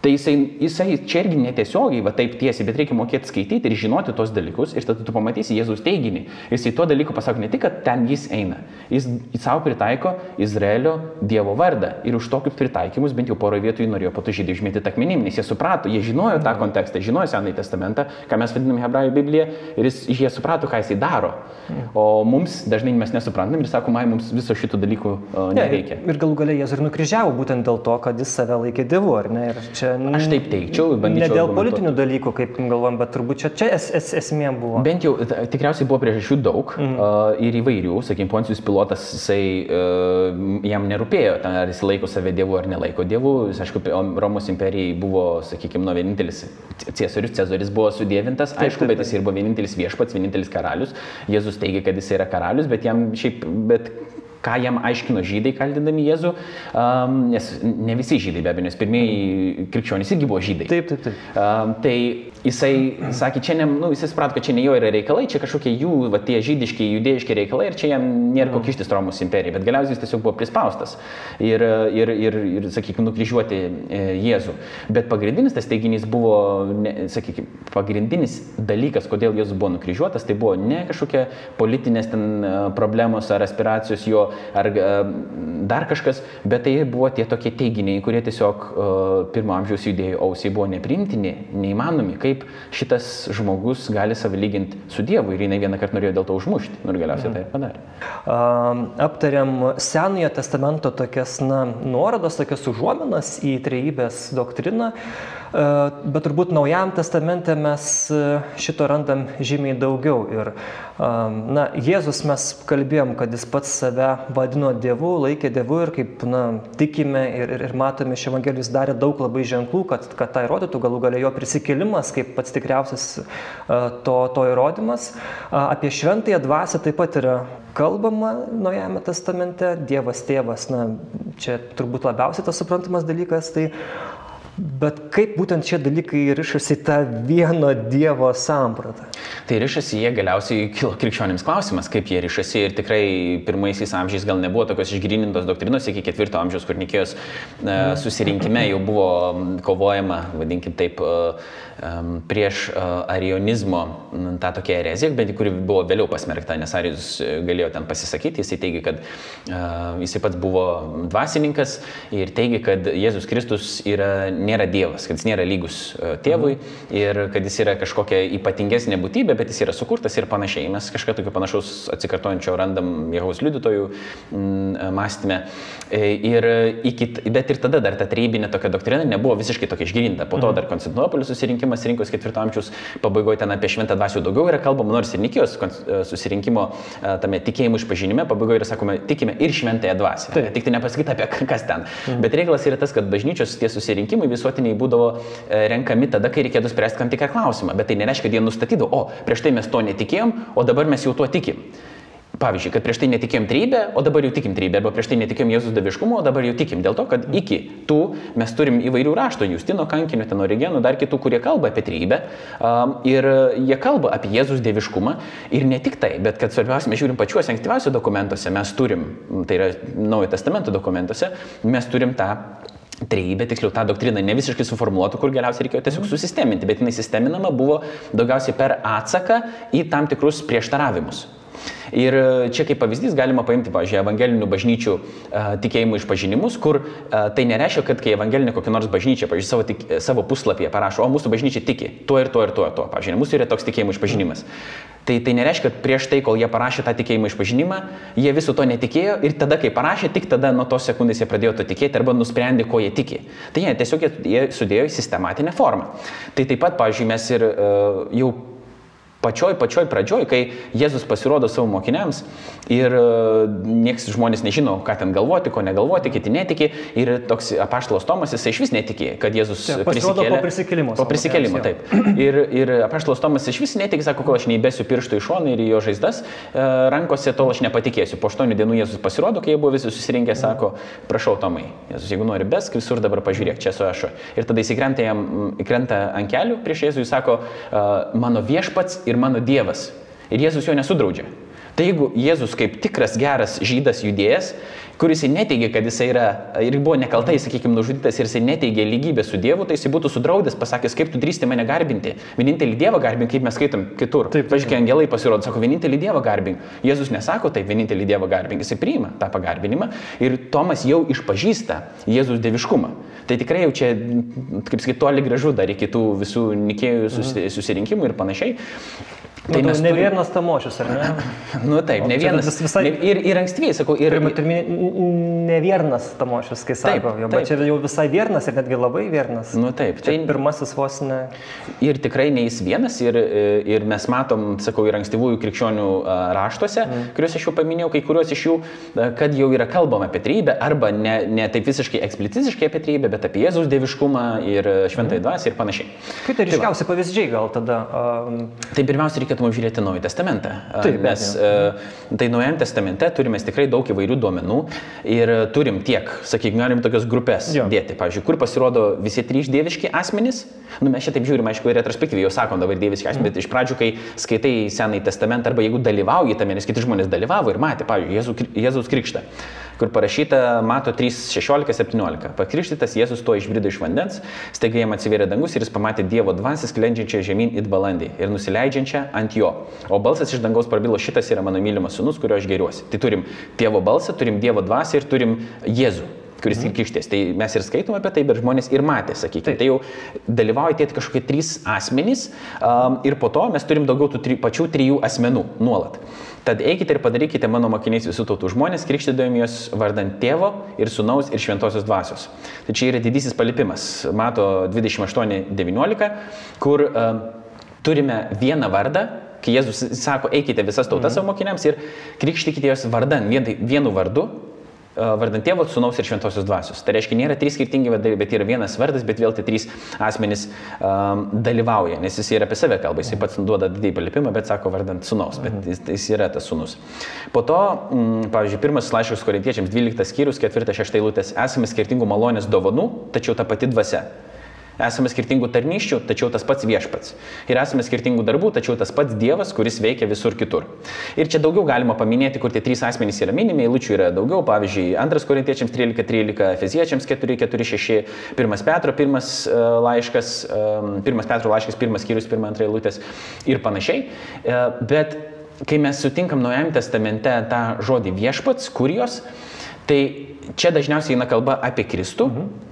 Tai jisai, jisai čia irgi netiesiogiai, va taip tiesiai, bet reikia mokėti skaityti ir žinoti tos dalykus ir tada tu pamatysi Jėzaus teiginį. Jisai tuo dalyku pasako ne tik, kad ten jis eina, jis savo pritaiko Izraelio Dievo vardą ir už tokius pritaikymus bent jau poroje vietų jį norėjo po to žydai užmėti akmenim, nes jie suprato, jie žinojo tą kontekstą, žinojo Senąjį testamentą, ką mes vadiname Hebrajų Bibliją ir jis, jie suprato, ką jisai daro. O mums dažnai mes nesuprantam ir sakom, ai, mums viso šitų dalykų uh, Ne, nereikia. ir, ir galų galę Jėzus ir nukryžiavo būtent dėl to, kad jis save laikė Dievu, ar ne? Ir čia Aš taip teikčiau, Ne bandyčiau. dėl argumentuoti. politinių dalykų, kaip galvom, bet turbūt čia, čia es, es, esmė buvo. Bent jau tikriausiai buvo priežasčių daug mm. uh, ir įvairių, sakykime, Poncijus pilotas, jisai, uh, jam nerūpėjo, ten, ar jis laiko save dievu ar nelaiko dievu. Jis, aišku, Romos imperijai buvo, sakykime, nu, vienintelis Cėsorius, Cezaris buvo sudėvintas, aišku, taip, bet jis ir buvo vienintelis viešpats, vienintelis karalius. Jėzus teigia, kad jis yra karalius, bet jam šiaip, bet ką jam aiškino žydai kaldindami Jėzų, um, nes ne visi žydai be abejo, nes pirmieji krikščionys irgi buvo žydai. Taip, taip, taip. Um, tai jisai sakė, čia ne, nu, jisai suprato, kad čia ne jo yra reikalai, čia kažkokie jų, va, tie žydiški, judėjiški reikalai ir čia jam nėra ko kištis Romos imperijai, bet galiausiai jis tiesiog buvo prispaustas ir, ir, ir, ir sakykime, nukryžiuoti e, Jėzų. Bet pagrindinis tas teiginys buvo, ne, sakykime, pagrindinis dalykas, kodėl Jėzus buvo nukryžiuotas, tai buvo ne kažkokia politinės ten e, problemos ar aspiracijos jo, ar e, dar kažkas, bet tai buvo tie tokie teiginiai, kurie tiesiog e, pirmo amžiaus judėjų ausiai buvo neprimtini, neįmanomi, kaip šitas žmogus gali save lyginti su Dievu ir jinai vieną kartą norėjo dėl to užmušti, nu ir galiausiai tai ir padarė. Aptariam Senojo testamento tokias na, nuorodas, tokias užuominas į trejybės doktriną, bet turbūt Naujajam testamente mes uh, šito randam žymiai daugiau. Ir um, na, Jėzus mes kalbėjom, kad jis pats save vadino Dievu, laikė Dievu ir kaip na, tikime ir, ir, ir matome iš Evangelijos darė daug labai ženklų, kad, kad tai rodytų galų galę jo prisikėlimas kaip pats tikriausias to, to įrodymas. Apie šventąją dvasę taip pat yra kalbama Naujajame testamente, Dievas tėvas, na, čia turbūt labiausiai tas suprantamas dalykas, tai Bet kaip būtent šie dalykai rišasi į tą vieno Dievo sampratą? Tai rišasi jie galiausiai kilo krikščionims klausimas, kaip jie rišasi ir tikrai pirmaisiais amžiais gal nebuvo tokios išgrinintos doktrinos, iki ketvirto amžiaus, kur Nikėjos e, susirinkime jau buvo kovojama, vadinkim taip, em, prieš e, arionizmo tą tokią ereziją, bet kuri buvo vėliau pasmerkta, nes Arijus e, galėjo ten pasisakyti, jisai teigia, kad e, jisai pats buvo dvasininkas ir teigia, kad Jėzus Kristus yra, nėra Dievas, kad jis nėra lygus tėvui ir kad jis yra kažkokia ypatingesnė būtybė, bet jis yra sukurtas ir panašiai. Mes kažką tokio panašaus atsikartojančio randam Jehovos liudytojų mąstymę. Ir iki, bet ir tada dar ta trejybinė tokia doktrina nebuvo visiškai tokia išgirinta. Po to dar Konstantinopolio susirinkimas rinkos ketvirto amžiaus pabaigoje ten apie šventą dvasių daugiau yra kalbama, nors ir Nikijos e, susirinkimo e, tame tikėjimo išpažinime pabaigoje yra sakoma, tikime ir šventąją dvasią. Taip. Tik tai nepasakyta apie kas ten. Bet reikalas yra tas, kad bažnyčios tie susirinkimai visuotiniai būdavo e, renkami tada, kai reikėtų spręsti tam tikrą klausimą. Bet tai nereiškia, kad jie nustatydavo, o prieš tai mes to netikėjom, o dabar mes jau tuo tikim. Pavyzdžiui, kad prieš tai netikėjom trybę, o dabar jau tikim trybę, arba prieš tai netikėjom Jėzus daviškumo, o dabar jau tikim. Dėl to, kad iki tų mes turim įvairių raštų, Justino kankinio, ten origenų, dar kitų, kurie kalba apie trybę. Um, ir jie kalba apie Jėzus dieviškumą. Ir ne tik tai, bet kad svarbiausia, mes žiūrim pačiuose ankstyviausiuose dokumentuose, mes turim, tai yra Naujojo testamento dokumentuose, mes turim tą Trejybė, tiksliau, tą doktriną ne visiškai suformuoluota, kur galiausiai reikėjo tiesiog susisteminti, bet jinai sisteminama buvo daugiausiai per atsaką į tam tikrus prieštaravimus. Ir e, čia kaip pavyzdys galima paimti, pavyzdžiui, evangelinių bažnyčių uh, tikėjimų išpažinimus, kur uh, tai nereiškia, kad kai evangelinė kokia nors bažnyčia, pavyzdžiui, savo, tik, savo puslapyje parašo, o mūsų bažnyčia tiki tuo ir tuo ir tuo ir tuo, pavyzdžiui, mūsų yra toks tikėjimų išpažinimas. Tai tai nereiškia, kad prieš tai, kol jie parašė tą tikėjimą išpažinimą, jie viso to netikėjo ir tada, kai parašė, tik tada nuo tos sekundės jie pradėjo to tikėti arba nusprendė, ko jie tiki. Tai jie tiesiog jie, jie sudėjo į sistematinę formą. Tai taip pat, pavyzdžiui, mes ir uh, jau Pačioj, pačioj pradžioj, kai Jėzus pasirodo savo mokiniams ir e, nieks žmonės nežino, ką ten galvoti, ko negalvoti, kiti netiki. Ir toks apaštalas Tomas, jisai iš vis netiki, kad Jėzus Čia prisikėlė. po prisikėlimo. Po prisikėlimo, taip. Ir, ir apaštalas Tomas iš vis netiki, sako, kol aš neįbėsiu pirštų į šoną ir į jo žaizdas e, rankose, tol aš nepatikėsiu. Po aštuonių dienų Jėzus pasirodo, kai jie buvo visi susirinkę, sako, prašau Tomai, Jėzus, jeigu nori besk, visur dabar pažiūrėk, čia esu aš. Ir tada jis įkrenta, jam, įkrenta ant kelių prieš Jėzų, jis sako, mano viešpats ir mano Dievas. Ir Jėzus jo nesudraudžia. Tai jeigu Jėzus kaip tikras geras žydas judėjas, kuris neteigia, kad jis yra ir buvo nekaltai, sakykime, nužudytas ir jis neteigia lygybę su Dievu, tai jis būtų sudraudęs, pasakęs, kaip tu drįsti mane garbinti. Vienintelį Dievą garbink, kaip mes skaitom kitur. Taip, pažiūrėk, angelai pasirodo, sako, vienintelį Dievą garbink. Jėzus nesako taip, vienintelį Dievą garbink, jis priima tą pagarbinimą ir Tomas jau išpažįsta Jėzus dieviškumą. Tai tikrai jau čia, kaip sakyti, toli gražu dar iki tų visų nikėjų susirinkimų ir panašiai. Tai mes ne turim... vienas tamošius, ar ne? *laughs* nu taip, ne vienas. Visai... Ne, ir, ir ankstyviai, sakau, ir... Turime ne vienas tamošius, kai sako, jo, bet čia jau visai vienas ir netgi labai vienas. Nu taip, čia tai pirmasis vos ne. Ir tikrai ne jis vienas, ir, ir mes matom, sakau, ir ankstyvųjų krikščionių raštuose, mm. kuriuos aš jau paminėjau, kai kuriuos iš jų, kad jau yra kalbama apie trybę, arba ne, ne taip visiškai eksplicitiškai apie trybę, bet apie Jėzaus dieviškumą ir šventąjį mm. dvasę ir panašiai. Kaip tai ryškiausi tai pavyzdžiai gal tada? Um... Tai pirmiausia, reikėtų žiūrėti Naują Testamentą. Taip, mes, ja. Tai Naujame Testamente turime tikrai daug įvairių duomenų ir turim tiek, sakykime, galim tokias grupės jo. dėti. Pavyzdžiui, kur pasirodo visi trys dieviški asmenys. Nu, mes čia taip žiūrime, aišku, retrospektyviai jau sakom dabar dieviški asmenys, mm. bet iš pradžių, kai skaitai Senąjį Testamentą arba jeigu dalyvauji tame, nes kiti žmonės dalyvavo ir matė, pavyzdžiui, Jėzus Krikštą kur parašyta, mato 3, 16, 17. Pakrikštytas Jėzus to išbrido iš vandens, staiga jam atsivėrė dangus ir jis pamatė Dievo dvasę sklendžiančią žemyn it balandį ir nusileidžiančią ant jo. O balsas iš dangaus prabilo, šitas yra mano mylimas sunus, kurio aš geriuosi. Tai turim tėvo balsą, turim Dievo dvasę ir turim Jėzų kuris mhm. ir kištės. Tai mes ir skaitom apie tai, bet žmonės ir matė, sakykime. Tai jau dalyvauja tie kažkokie trys asmenys um, ir po to mes turim daugiau tų tri, pačių trijų asmenų nuolat. Tad eikite ir padarykite mano mokiniais visų tautų žmonės, krikštydami juos vardant tėvo ir sunaus ir šventosios dvasios. Tai čia yra didysis palipimas, mato 28.19, kur uh, turime vieną vardą, kai Jėzus sako, eikite visas tautas mm. savo mokiniams ir krikštykite juos vardan, vien, tai vienu vardu, vardant tėvo, sunaus ir šventosios dvasios. Tai reiškia, nėra trys skirtingi vardai, bet yra vienas vardas, bet vėl tie trys asmenys um, dalyvauja, nes jis yra apie save kalba, jis pats duoda didelį palipimą, bet sako vardant sunaus, bet mhm. jis, jis yra tas sunus. Po to, m, pavyzdžiui, pirmas laiškas korintiečiams, 12 skyrius, 4-6 eilutės, esame skirtingų malonės dovanų, tačiau ta pati dvasia. Esame skirtingų tarnyščių, tačiau tas pats viešpats. Ir esame skirtingų darbų, tačiau tas pats Dievas, kuris veikia visur kitur. Ir čia daugiau galima paminėti, kur tie trys asmenys yra minimi, eilučių yra daugiau, pavyzdžiui, 2 korintiečiams 13, 13, Efeziečiams 4, 4, 6, 1 Petro, 1 e, laiškas, 1 Petro laiškas, 1 skyrius, 1 2 eilutės ir panašiai. E, bet kai mes sutinkam Naujajame testamente tą žodį viešpats, kurijos, tai čia dažniausiai eina kalba apie Kristų. Mhm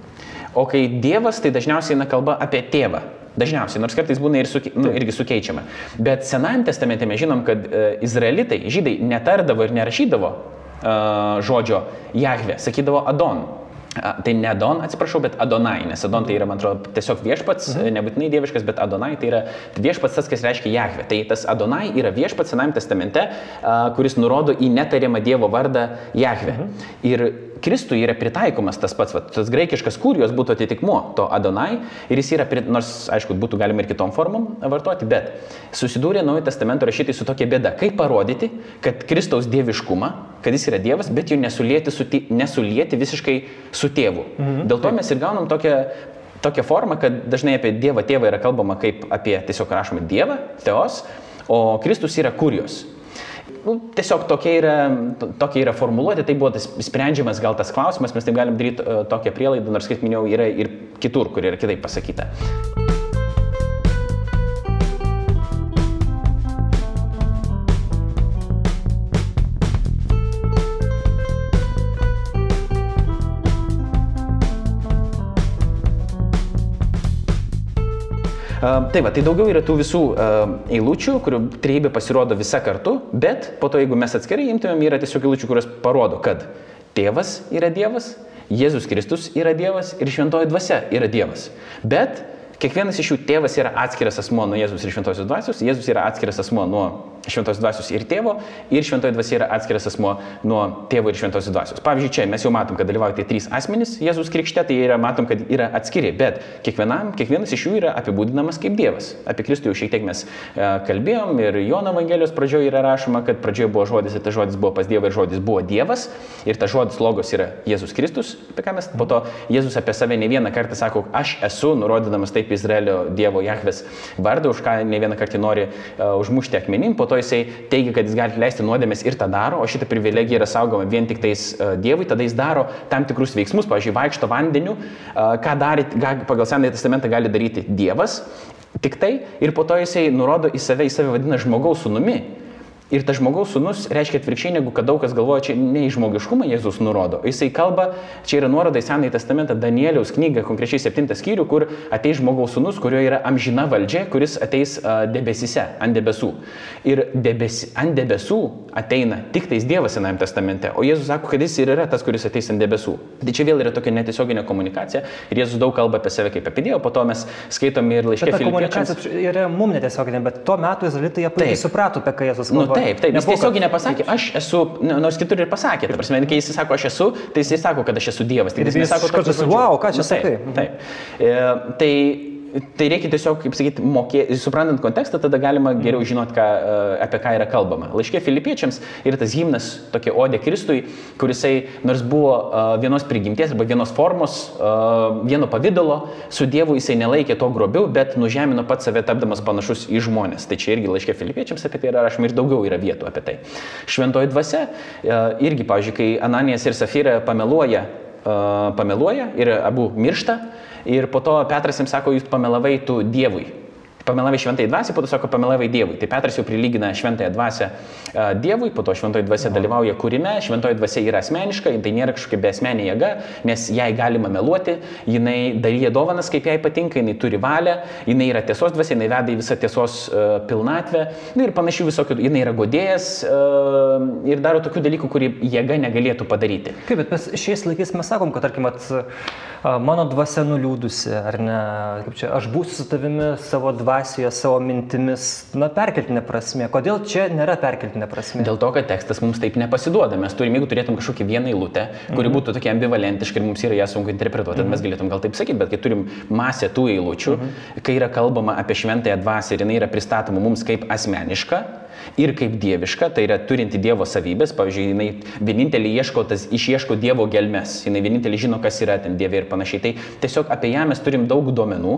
O kai Dievas, tai dažniausiai eina kalba apie tėvą. Dažniausiai, nors kartais būna ir suke, nu, irgi sukeičiama. Bet Senajame testamente mes žinom, kad uh, izraelitai, žydai netardavo ir nerašydavo uh, žodžio Jahve, sakydavo Adon. Tai ne Adon, atsiprašau, bet Adonai, nes Adon tai yra, man atrodo, tiesiog viešpats, mhm. nebūtinai dieviškas, bet Adonai tai yra viešpats tas, kas reiškia Jahve. Tai tas Adonai yra viešpats Senajame testamente, kuris nurodo į netariamą Dievo vardą Jahve. Mhm. Ir Kristui yra pritaikomas tas pats, va, tas graikiškas kurijos būtų atitikmuo to Adonai ir jis yra, nors aišku, būtų galima ir kitom formom vartoti, bet susidūrė Naujojo testamento rašytai su tokia bėda, kaip parodyti, kad Kristaus dieviškumą, kad jis yra Dievas, bet jo nesulieti, su, nesulieti visiškai su tėvu. Mhm. Dėl to mes ir gaunam tokią tokią formą, kad dažnai apie Dievą tėvą yra kalbama kaip apie tiesiog rašomą Dievą, teos, o Kristus yra kurijos. Nu, tiesiog tokia yra, tokia yra formuluotė, tai buvo tas sprendžiamas gal tas klausimas, mes taip galim daryti uh, tokią prielaidą, nors, kaip minėjau, yra ir kitur, kur yra kitaip pasakyta. Tai va, tai daugiau yra tų visų eilučių, kurių trejybė pasirodo visa kartu, bet po to, jeigu mes atskirai imtumėm, yra tiesiog eilučių, kurios parodo, kad tėvas yra Dievas, Jėzus Kristus yra Dievas ir šventoji dvasia yra Dievas. Bet Kiekvienas iš jų tėvas yra atskiras asmo nuo Jėzus ir Šventosios dvasios, Jėzus yra atskiras asmo nuo Šventosios dvasios ir tėvo, ir Šventoji dvasia yra atskiras asmo nuo tėvo ir Šventosios dvasios. Pavyzdžiui, čia mes jau matom, kad dalyvauja tie trys asmenys Jėzus krikšte, tai yra, matom, kad yra atskiri, bet kiekvienam, kiekvienas iš jų yra apibūdinamas kaip Dievas. Apie Kristų jau šiek tiek mes e, kalbėjom ir Jono Evangelijos pradžioje yra rašoma, kad pradžioje buvo žodis ir tas žodis buvo pas Dievą ir žodis buvo Dievas ir tas žodis logos yra Jėzus Kristus, apie ką mes po to Jėzus apie save ne vieną kartą sako, aš esu, nurodydamas taip Izraelio Dievo Jahves vardą, už ką ne vieną kartą nori uh, užmušti akmenim, po to jisai teigia, kad jis gali leisti nuodėmės ir tą daro, o šitą privilegiją yra saugoma vien tik tais uh, Dievui, tada jis daro tam tikrus veiksmus, pavyzdžiui, vaikšto vandeniu, uh, ką darė, pagal Senąjį testamentą gali daryti Dievas, tik tai ir po to jisai nurodo į save, į save vadina žmogaus sunumi. Ir tas žmogaus sunus reiškia atvirkščiai, negu kad daug kas galvoja, čia ne į žmogiškumą Jėzus nurodo. Jisai kalba, čia yra nuoroda į Senąjį testamentą, Danieliaus knygą, konkrečiai 7 skyrių, kur ateis žmogaus sunus, kurio yra amžina valdžia, kuris ateis debesise, ant debesų. Ir debesi, ant debesų ateina tik tais Dievas Senajame testamente, o Jėzus sako, kad jis ir yra tas, kuris ateis ant debesų. Tai čia vėl yra tokia netiesioginė komunikacija ir Jėzus daug kalba apie save kaip apie Dievą, po to mes skaitome ir laiškė Filipiečiams. Komunikacija yra mums netiesioginė, bet tuo metu izraelitai jie puikiai suprato, apie ką Jėzus kalba. Nu, Taip, taip, jis tiesiogiai nepasakė, aš esu, nors kitur ir pasakė, ta prasme, kai jis sako, aš esu, tai jis sako, kad aš esu Dievas. Tai jis nesako, kad aš esu, wow, ką čia nu, sakai. Taip, taip. E, tai Tai reikia tiesiog, kaip sakyti, mokėti, suprantant kontekstą, tada galima geriau žinot, ką, e, apie ką yra kalbama. Laiškė filipiečiams yra tas himnas, tokia odė Kristui, kurisai nors buvo e, vienos prigimties arba vienos formos, e, vieno pavydalo, su Dievu jisai nelaikė to grobiu, bet nužemino pats save tapdamas panašus į žmonės. Tai čia irgi laiškė filipiečiams apie tai yra rašoma ir daugiau yra vietų apie tai. Šventoji dvasia irgi, pavyzdžiui, kai Ananijas ir Safira pameluoja, pameluoja ir abu miršta, Ir po to Petras jiems sako, jūs pamelavai tu Dievui pamelavai šventai dvasiai, po to sako pamelavai Dievui. Tai Petras jau prilygina šventąją dvasią uh, Dievui, po to šventoji dvasia dalyvauja kūrime, šventoji dvasia yra asmeniška, tai nėra kažkokia besmenė jėga, nes jai galima meluoti, jinai dalyja dovanas, kaip jai patinka, jinai turi valią, jinai yra tiesos dvasia, jinai veda į visą tiesos uh, pilnatvę nu, ir panašių visokių, jinai yra godėjas uh, ir daro tokių dalykų, kurį jėga negalėtų padaryti. Kaip, bet mes šiais laikais mes sakom, kad, tarkim, at, mano dvasia nuliūdusi, ar ne, kaip čia, aš būsiu su tavimi savo dvasioje, savo mintimis, na, perkeltinė prasme. Kodėl čia nėra perkeltinė prasme? Dėl to, kad tekstas mums taip nepasiduoda. Mes turime, jeigu turėtum kažkokią vieną eilutę, kuri mhm. būtų tokia ambivalentiška ir mums yra ją sunku interpretuoti, mhm. mes galėtum gal taip sakyti, bet kai turim masę tų eilučių, mhm. kai yra kalbama apie šventąją dvasę ir jinai yra pristatoma mums kaip asmeniška, ir kaip dieviška, tai yra turinti Dievo savybės, pavyzdžiui, jinai vienintelį ieško, tas, išieško Dievo gelmes, jinai vienintelį žino, kas yra ten Dieve ir panašiai. Tai tiesiog apie ją mes turim daug duomenų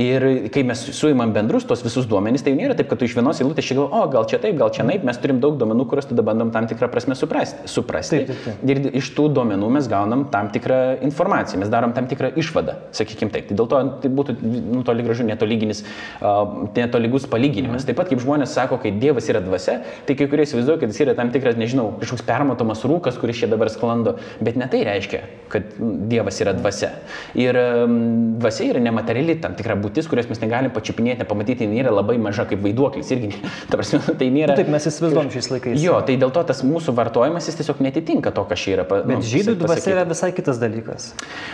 ir kai mes suimam bendrus tos visus duomenys, tai nėra taip, kad tu iš vienos eilutės čia galvoji, o gal čia taip, gal čia naip, mes turim daug duomenų, kuriuos tada bandom tam tikrą prasme suprasti. suprasti. Taip, taip, taip. Ir iš tų duomenų mes gaunam tam tikrą informaciją, mes darom tam tikrą išvadą, sakykime taip. Tai dėl to tai būtų nu, toli gražu netolyginis, uh, netolygus palyginimas. Mhm. Taip pat kaip žmonės sako, kai Dievas yra dvasia, tai kai kurie įsivaizduoja, kad jis yra tam tikras, nežinau, kažkoks permatomas rūkas, kuris čia dabar sklando, bet ne tai reiškia, kad Dievas yra dvasia. Ir um, dvasia yra nemateriali tam tikra būtis, kurios mes negalim pačiupinėti, pamatyti, ji nėra labai maža kaip vaiduoklis. Irgi, *laughs* ta prasme, tai nėra. Taip, mes įsivaizduom šiais laikais. Jo, tai dėl to tas mūsų vartojimas jis tiesiog netitinka to, kas čia yra. Bet nu, žydų dvasia yra visai kitas dalykas.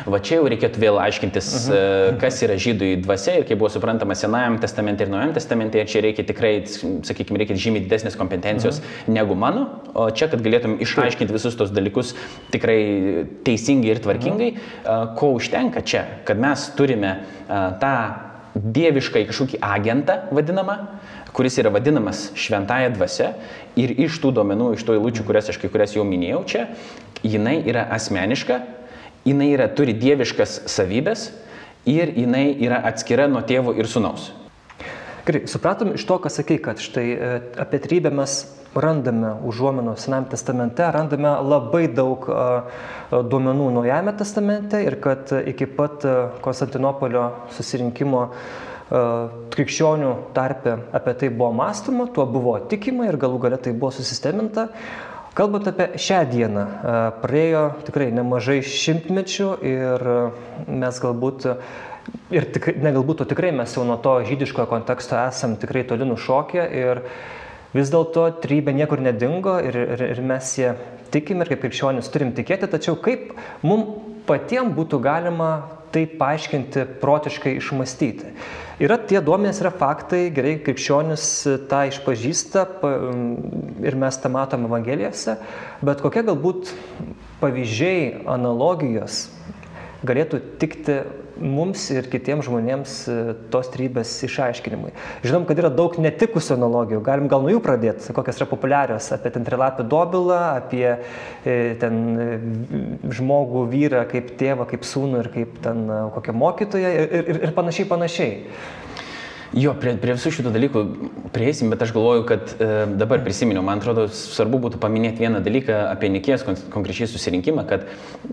Va čia jau reikėtų vėl aiškintis, uh mhm. -huh. E, kas yra žydų dvasia ir kaip buvo suprantama Senajam testamente ir Naujam testamente. Ir čia reikia tikrai, sakykime, reikia žymiai didesnės kompetencijos mhm. negu mano, o čia, kad galėtum išaiškinti visus tos dalykus tikrai teisingai ir tvarkingai, mhm. ko užtenka čia, kad mes turime tą dieviškai kažkokį agentą vadinamą, kuris yra vadinamas šventąją dvasia ir iš tų duomenų, iš tų eilučių, mhm. kurias aš kai kurias jau minėjau čia, jinai yra asmeniška, jinai yra, turi dieviškas savybės ir jinai yra atskira nuo tėvo ir sunaus. Gerai, supratom iš to, ką sakai, kad štai e, apie trybę mes randame užuomenų Sename testamente, randame labai daug duomenų Naujame testamente ir kad iki pat Konstantinopolio susirinkimo krikščionių tarpe apie tai buvo mąstoma, tuo buvo tikima ir galų galia tai buvo susisteminta. Kalbant apie šią dieną, praėjo tikrai nemažai šimtmečių ir mes galbūt Ir tik, ne galbūt, o tikrai mes jau nuo to žydiškojo konteksto esam tikrai toli nušokę ir vis dėlto trybė niekur nedingo ir, ir, ir mes ją tikim ir kaip krikščionis turim tikėti, tačiau kaip mums patiems būtų galima tai paaiškinti, protiškai išmastyti. Yra tie duomenys, yra faktai, gerai, krikščionis tą išpažįsta ir mes tą matom Evangelijose, bet kokie galbūt pavyzdžiai, analogijos galėtų tikti mums ir kitiems žmonėms e, tos trybės išaiškinimui. Žinom, kad yra daug netikusių analogijų, galim gal nuo jų pradėti, kokios yra populiarios, apie ten trilapį dobilą, apie e, ten e, žmogų vyrą kaip tėvą, kaip sūnų ir kaip ten kokią mokytoją ir, ir, ir panašiai panašiai. Jo, prie, prie visų šitų dalykų prieisim, bet aš galvoju, kad e, dabar prisiminiau, man atrodo, svarbu būtų paminėti vieną dalyką apie Nikės kon, konkrečiai susirinkimą, kad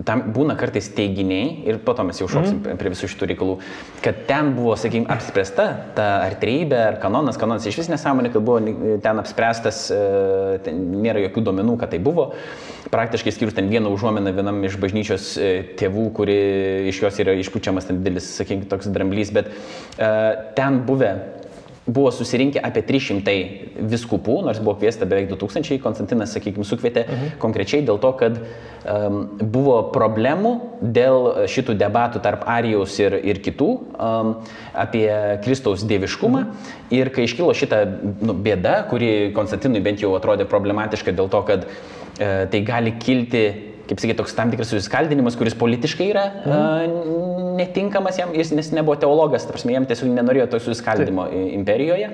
tam būna kartais teiginiai ir po to mes jau šoksim mm. prie visų šitų reikalų, kad ten buvo, sakykime, apspręsta ta ar treibė, ar kanonas, kanonas iš vis nesąmonė, kad buvo ten apspręstas, e, ten nėra jokių duomenų, kad tai buvo, praktiškai skirus ten vieną užuominą vienam iš bažnyčios e, tėvų, kuri iš jos yra išpučiamas ten didelis, sakykime, toks dramblys, bet e, ten buvę buvę buvo susirinkę apie 300 viskupų, nors buvo kviesta beveik 2000, Konstantinas, sakykime, sukvietė mhm. konkrečiai dėl to, kad um, buvo problemų dėl šitų debatų tarp Arijaus ir, ir kitų um, apie Kristaus dieviškumą. Mhm. Ir kai iškilo šita nu, bėda, kuri Konstantinui bent jau atrodė problematiška dėl to, kad uh, tai gali kilti kaip sakyti, toks tam tikras susiskaldinimas, kuris politiškai yra mm. uh, netinkamas jam, jis, nes nebuvo teologas, tarsi jam tiesiog nenorėjo to susiskaldimo Taip. imperijoje.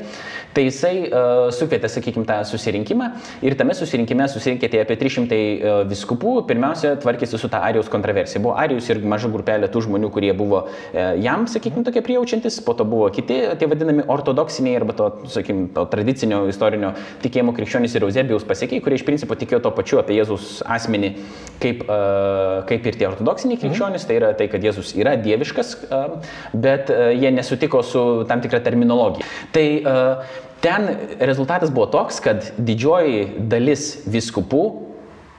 Tai jisai uh, sukvietė, sakykime, tą susirinkimą ir tame susirinkime susirinkėte apie 300 uh, viskupų, pirmiausia, tvarkėsi su tą Arijos kontroversija. Buvo Arijus ir maža grupelė tų žmonių, kurie buvo uh, jam, sakykime, tokie prijaučiantis, po to buvo kiti, tie vadinami ortodoksiniai arba to, sakykime, to tradicinio istorinio tikėjimo krikščionys ir Eusebijaus pasiekiai, kurie iš principo tikėjo to pačiu apie Jėzus asmenį kaip, kaip ir tie ortodoksiniai mhm. krikščionys, tai yra tai, kad Jėzus yra dieviškas, bet jie nesutiko su tam tikra terminologija. Tai ten rezultatas buvo toks, kad didžioji dalis viskupų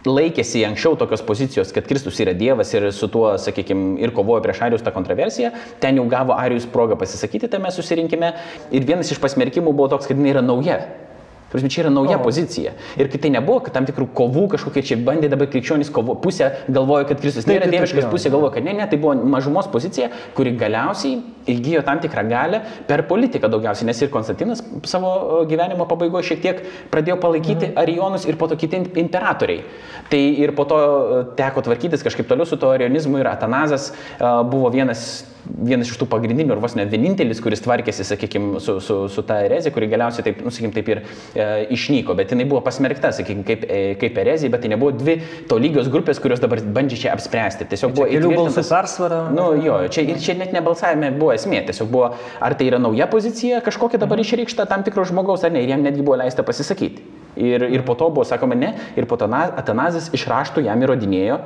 laikėsi anksčiau tokios pozicijos, kad Kristus yra Dievas ir su tuo, sakykime, ir kovojo prieš Arijus tą kontroversiją, ten jau gavo Arijus progą pasisakyti tame susirinkime ir vienas iš pasmerkimų buvo toks, kad jinai yra nauja. Prasme, čia yra nauja o. pozicija. Ir kai tai nebuvo, kad tam tikrų kovų kažkokie čia bandė dabar krikščionys kovo, pusė galvojo, kad Kristus nėra taip, dieviškas, taip, pusė galvojo, kad ne, ne, tai buvo mažumos pozicija, kuri galiausiai įgyjo tam tikrą galę per politiką daugiausiai, nes ir Konstantinas savo gyvenimo pabaigoje šiek tiek pradėjo palaikyti mhm. Arijonus ir po to kiti imperatoriai. Tai ir po to teko tvarkytis kažkaip toliau su to arionizmu ir Atanazas buvo vienas vienas iš tų pagrindinių, ar vos ne vienintelis, kuris tvarkėsi, sakykime, su, su, su ta erezija, kuri galiausiai taip, nu, sakykime, taip ir e, išnyko, bet jinai buvo pasmerkta, sakykime, kaip, e, kaip erezija, bet tai nebuvo dvi tolygios grupės, kurios dabar bandžia čia apspręsti. Tiesiog buvo kelių balsų persvara. Nu, jo, čia, ir čia net nebalsavime buvo esmė, tiesiog buvo, ar tai yra nauja pozicija, kažkokia dabar mhm. išreikšta tam tikro žmogaus, ar ne, ir jam netgi buvo leista pasisakyti. Ir, ir po to buvo sakoma ne, ir po to Atanazas iš raštų jam įrodinėjo,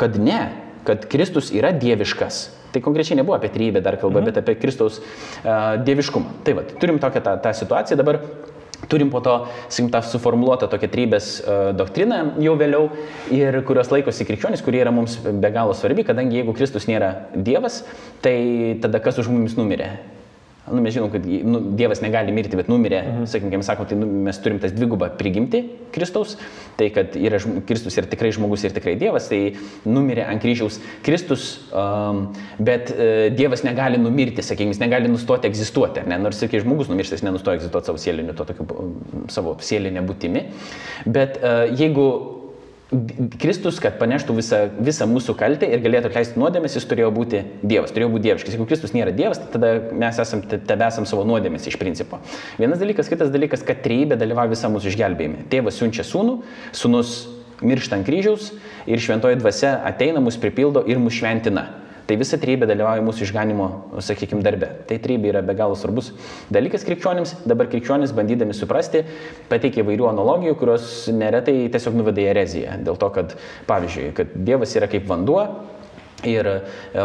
kad ne, kad Kristus yra dieviškas Tai konkrečiai nebuvo apie trybę dar kalba, mhm. bet apie Kristaus uh, dieviškumą. Tai va, turim tokią tą, tą situaciją dabar. Turim po to, sakykim, tą suformuoluotą tokią trybės uh, doktriną jau vėliau ir kurios laikosi krikščionys, kurie yra mums be galo svarbi, kadangi jeigu Kristus nėra Dievas, tai tada kas už mumis numirė? Nu, mes žinom, kad nu, Dievas negali mirti, bet numirė, mhm. sakykime, sakom, tai nu, mes turim tas dvigubą prigimti Kristaus, tai kad yra, Kristus yra tikrai žmogus ir tikrai Dievas, tai numirė ant kryžiaus Kristus, um, bet uh, Dievas negali numirti, sakykime, jis negali nustoti egzistuoti, ne? nors, sakykime, žmogus numiršta, jis nenustoja egzistuoti savo sieliniu, to tokiu, savo sielinę būtimi, bet uh, jeigu Kristus, kad paneštų visą, visą mūsų kaltę ir galėtų atleisti nuodėmės, jis turėjo būti Dievas, turėjo būti dieviškas. Jeigu Kristus nėra Dievas, tai tada mes esam, tebe esam savo nuodėmės iš principo. Vienas dalykas, kitas dalykas, kad trejybė dalyvauja visą mūsų išgelbėjimą. Tėvas siunčia sūnų, sūnus miršta ant kryžiaus ir šventoji dvasia ateina, mus pripildo ir mus šventina. Tai visa trybė dalyvauja mūsų išganimo, sakykime, darbe. Tai trybė yra be galo svarbus dalykas krikščionims. Dabar krikščionis, bandydami suprasti, pateikia įvairių analogijų, kurios neretai tiesiog nuveda į ereziją. Dėl to, kad, pavyzdžiui, kad Dievas yra kaip vanduo, Ir e,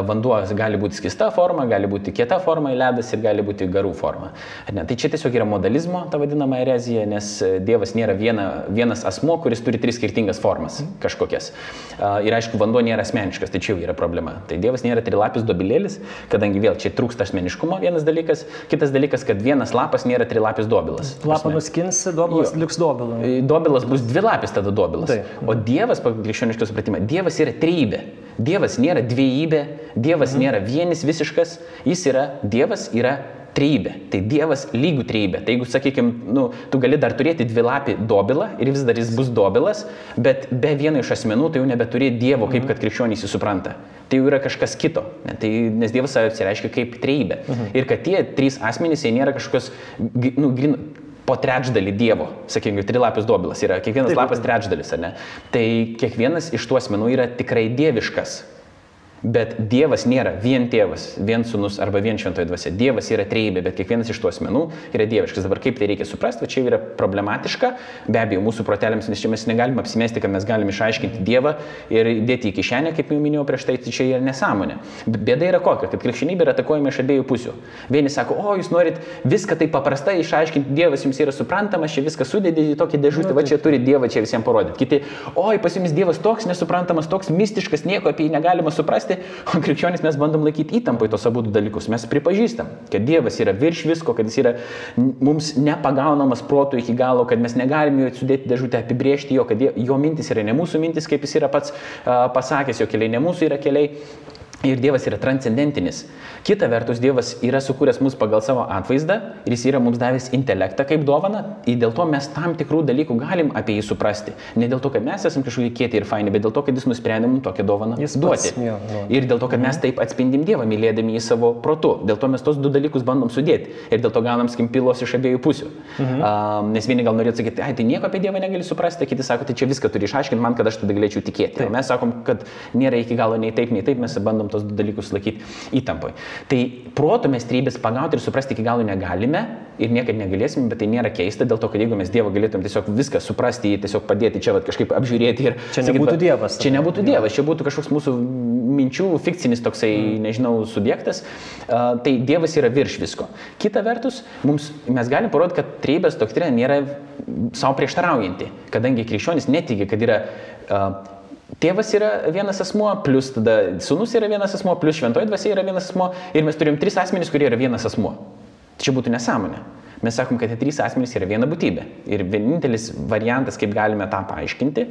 vanduo gali būti skista forma, gali būti kieta forma, ledas ir gali būti garų forma. Ne, tai čia tiesiog yra modalizmo, ta vadinama erezija, nes e, Dievas nėra viena, vienas asmo, kuris turi tris skirtingas formas kažkokias. Ir aišku, vanduo nėra asmeniškas, tai čia jau yra problema. Tai Dievas nėra trilapis dobilėlis, kadangi vėl čia trūksta asmeniškumo vienas dalykas, kitas dalykas, kad vienas lapas nėra trilapis dobilas. Lapą nuskins, dobilas liks dobilas. Dobilas bus dvi lapis tada dobilas. Tai. O Dievas, pagal krikščionišką supratimą, Dievas yra trybė. Dievas nėra dviejybė, Dievas mhm. nėra vienis visiškas, jis yra Dievas, yra trejybė. Tai Dievas lygų trejybė. Tai jeigu, sakykime, nu, tu gali dar turėti dvilapį dobilą ir vis dar jis bus dobilas, bet be vieno iš asmenų tai jau nebeturi Dievo, kaip kad krikščionys jį supranta. Tai jau yra kažkas kito. Ne? Tai, nes Dievas save apsireiškia kaip trejybė. Mhm. Ir kad tie trys asmenys, jie nėra kažkokios, nu, grin, po trečdalį Dievo, sakykime, trilapius dobilas yra, kiekvienas taip, lapas trečdalis, ar ne? Tai kiekvienas iš tų asmenų yra tikrai dieviškas. Bet Dievas nėra vien tėvas, vien sunus arba vien šventoji dvasia. Dievas yra trejybė, bet kiekvienas iš tų asmenų yra dieviškas. Dabar kaip tai reikia suprasti, čia yra problematiška. Be abejo, mūsų protelėms, nes čia mes negalime apsimesti, kad mes galime išaiškinti Dievą ir dėti į kišenę, kaip jau minėjau prieš tai, tai čia yra nesąmonė. Bėda yra kokia, kad krikščionybė yra atakuojama iš abiejų pusių. Vieni sako, o jūs norit viską taip paprastai išaiškinti, Dievas jums yra suprantamas, čia viską sudėdė į tokį dėžutę, va čia turi Dievą čia visiems parodyti. Kiti, oi pas jums Dievas toks nesuprantamas, toks mistiškas, nieko apie jį negalima suprasti suprasti, o krikščionys mes bandom laikyti įtampai tos abu dalykus. Mes pripažįstam, kad Dievas yra virš visko, kad jis yra mums nepagaunamas protų iki galo, kad mes negalime jo sudėti dėžutę, apibriežti jo, kad jo mintis yra ne mūsų mintis, kaip jis yra pats pasakęs, jo keliai ne mūsų yra keliai. Ir Dievas yra transcendentinis. Kita vertus, Dievas yra sukūręs mus pagal savo atvaizdą ir jis yra mums davęs intelektą kaip dovana. Ir dėl to mes tam tikrų dalykų galim apie jį suprasti. Ne dėl to, kad mes esame kažkokie kieti ir faini, bet dėl to, kad jis nusprendė mums tokią dovaną jis duoti. Pats, jo, jo. Ir dėl to, kad mes mhm. taip atspindim Dievą, mylėdami jį savo protu. Dėl to mes tos du dalykus bandom sudėti. Ir dėl to gaunam skimpilos iš abiejų pusių. Mhm. Um, nes vieni gal norėtų sakyti, ai, tai nieko apie Dievą negali suprasti, kiti sako, tai čia viską turi išaiškinti man, kad aš tada galėčiau tikėti. Taip. O mes sakom, kad nėra iki galo nei taip, nei taip, mes bandom tos dalykus laikyti įtampoje. Tai proto mes trybės pagauti ir suprasti iki galo negalime ir niekada negalėsim, bet tai nėra keista, dėl to, kad jeigu mes Dievą galėtum tiesiog viską suprasti, tiesiog padėti čia vat, kažkaip apžiūrėti ir... Čia nebūtų sakyt, Dievas. Čia nebūtų Dievas, čia būtų kažkoks mūsų minčių fikcinis toksai, mm. nežinau, subjektas. Uh, tai Dievas yra virš visko. Kita vertus, mums, mes galim parodyti, kad trybės doktrina nėra savo prieštaraujanti, kadangi krikščionis netiki, kad yra uh, Tėvas yra vienas asmuo, plus tada sunus yra vienas asmuo, plus šventoji dvasia yra vienas asmuo ir mes turim tris asmenys, kurie yra vienas asmuo. Tai čia būtų nesąmonė. Mes sakom, kad tie trys asmenys yra viena būtybė. Ir vienintelis variantas, kaip galime tą paaiškinti,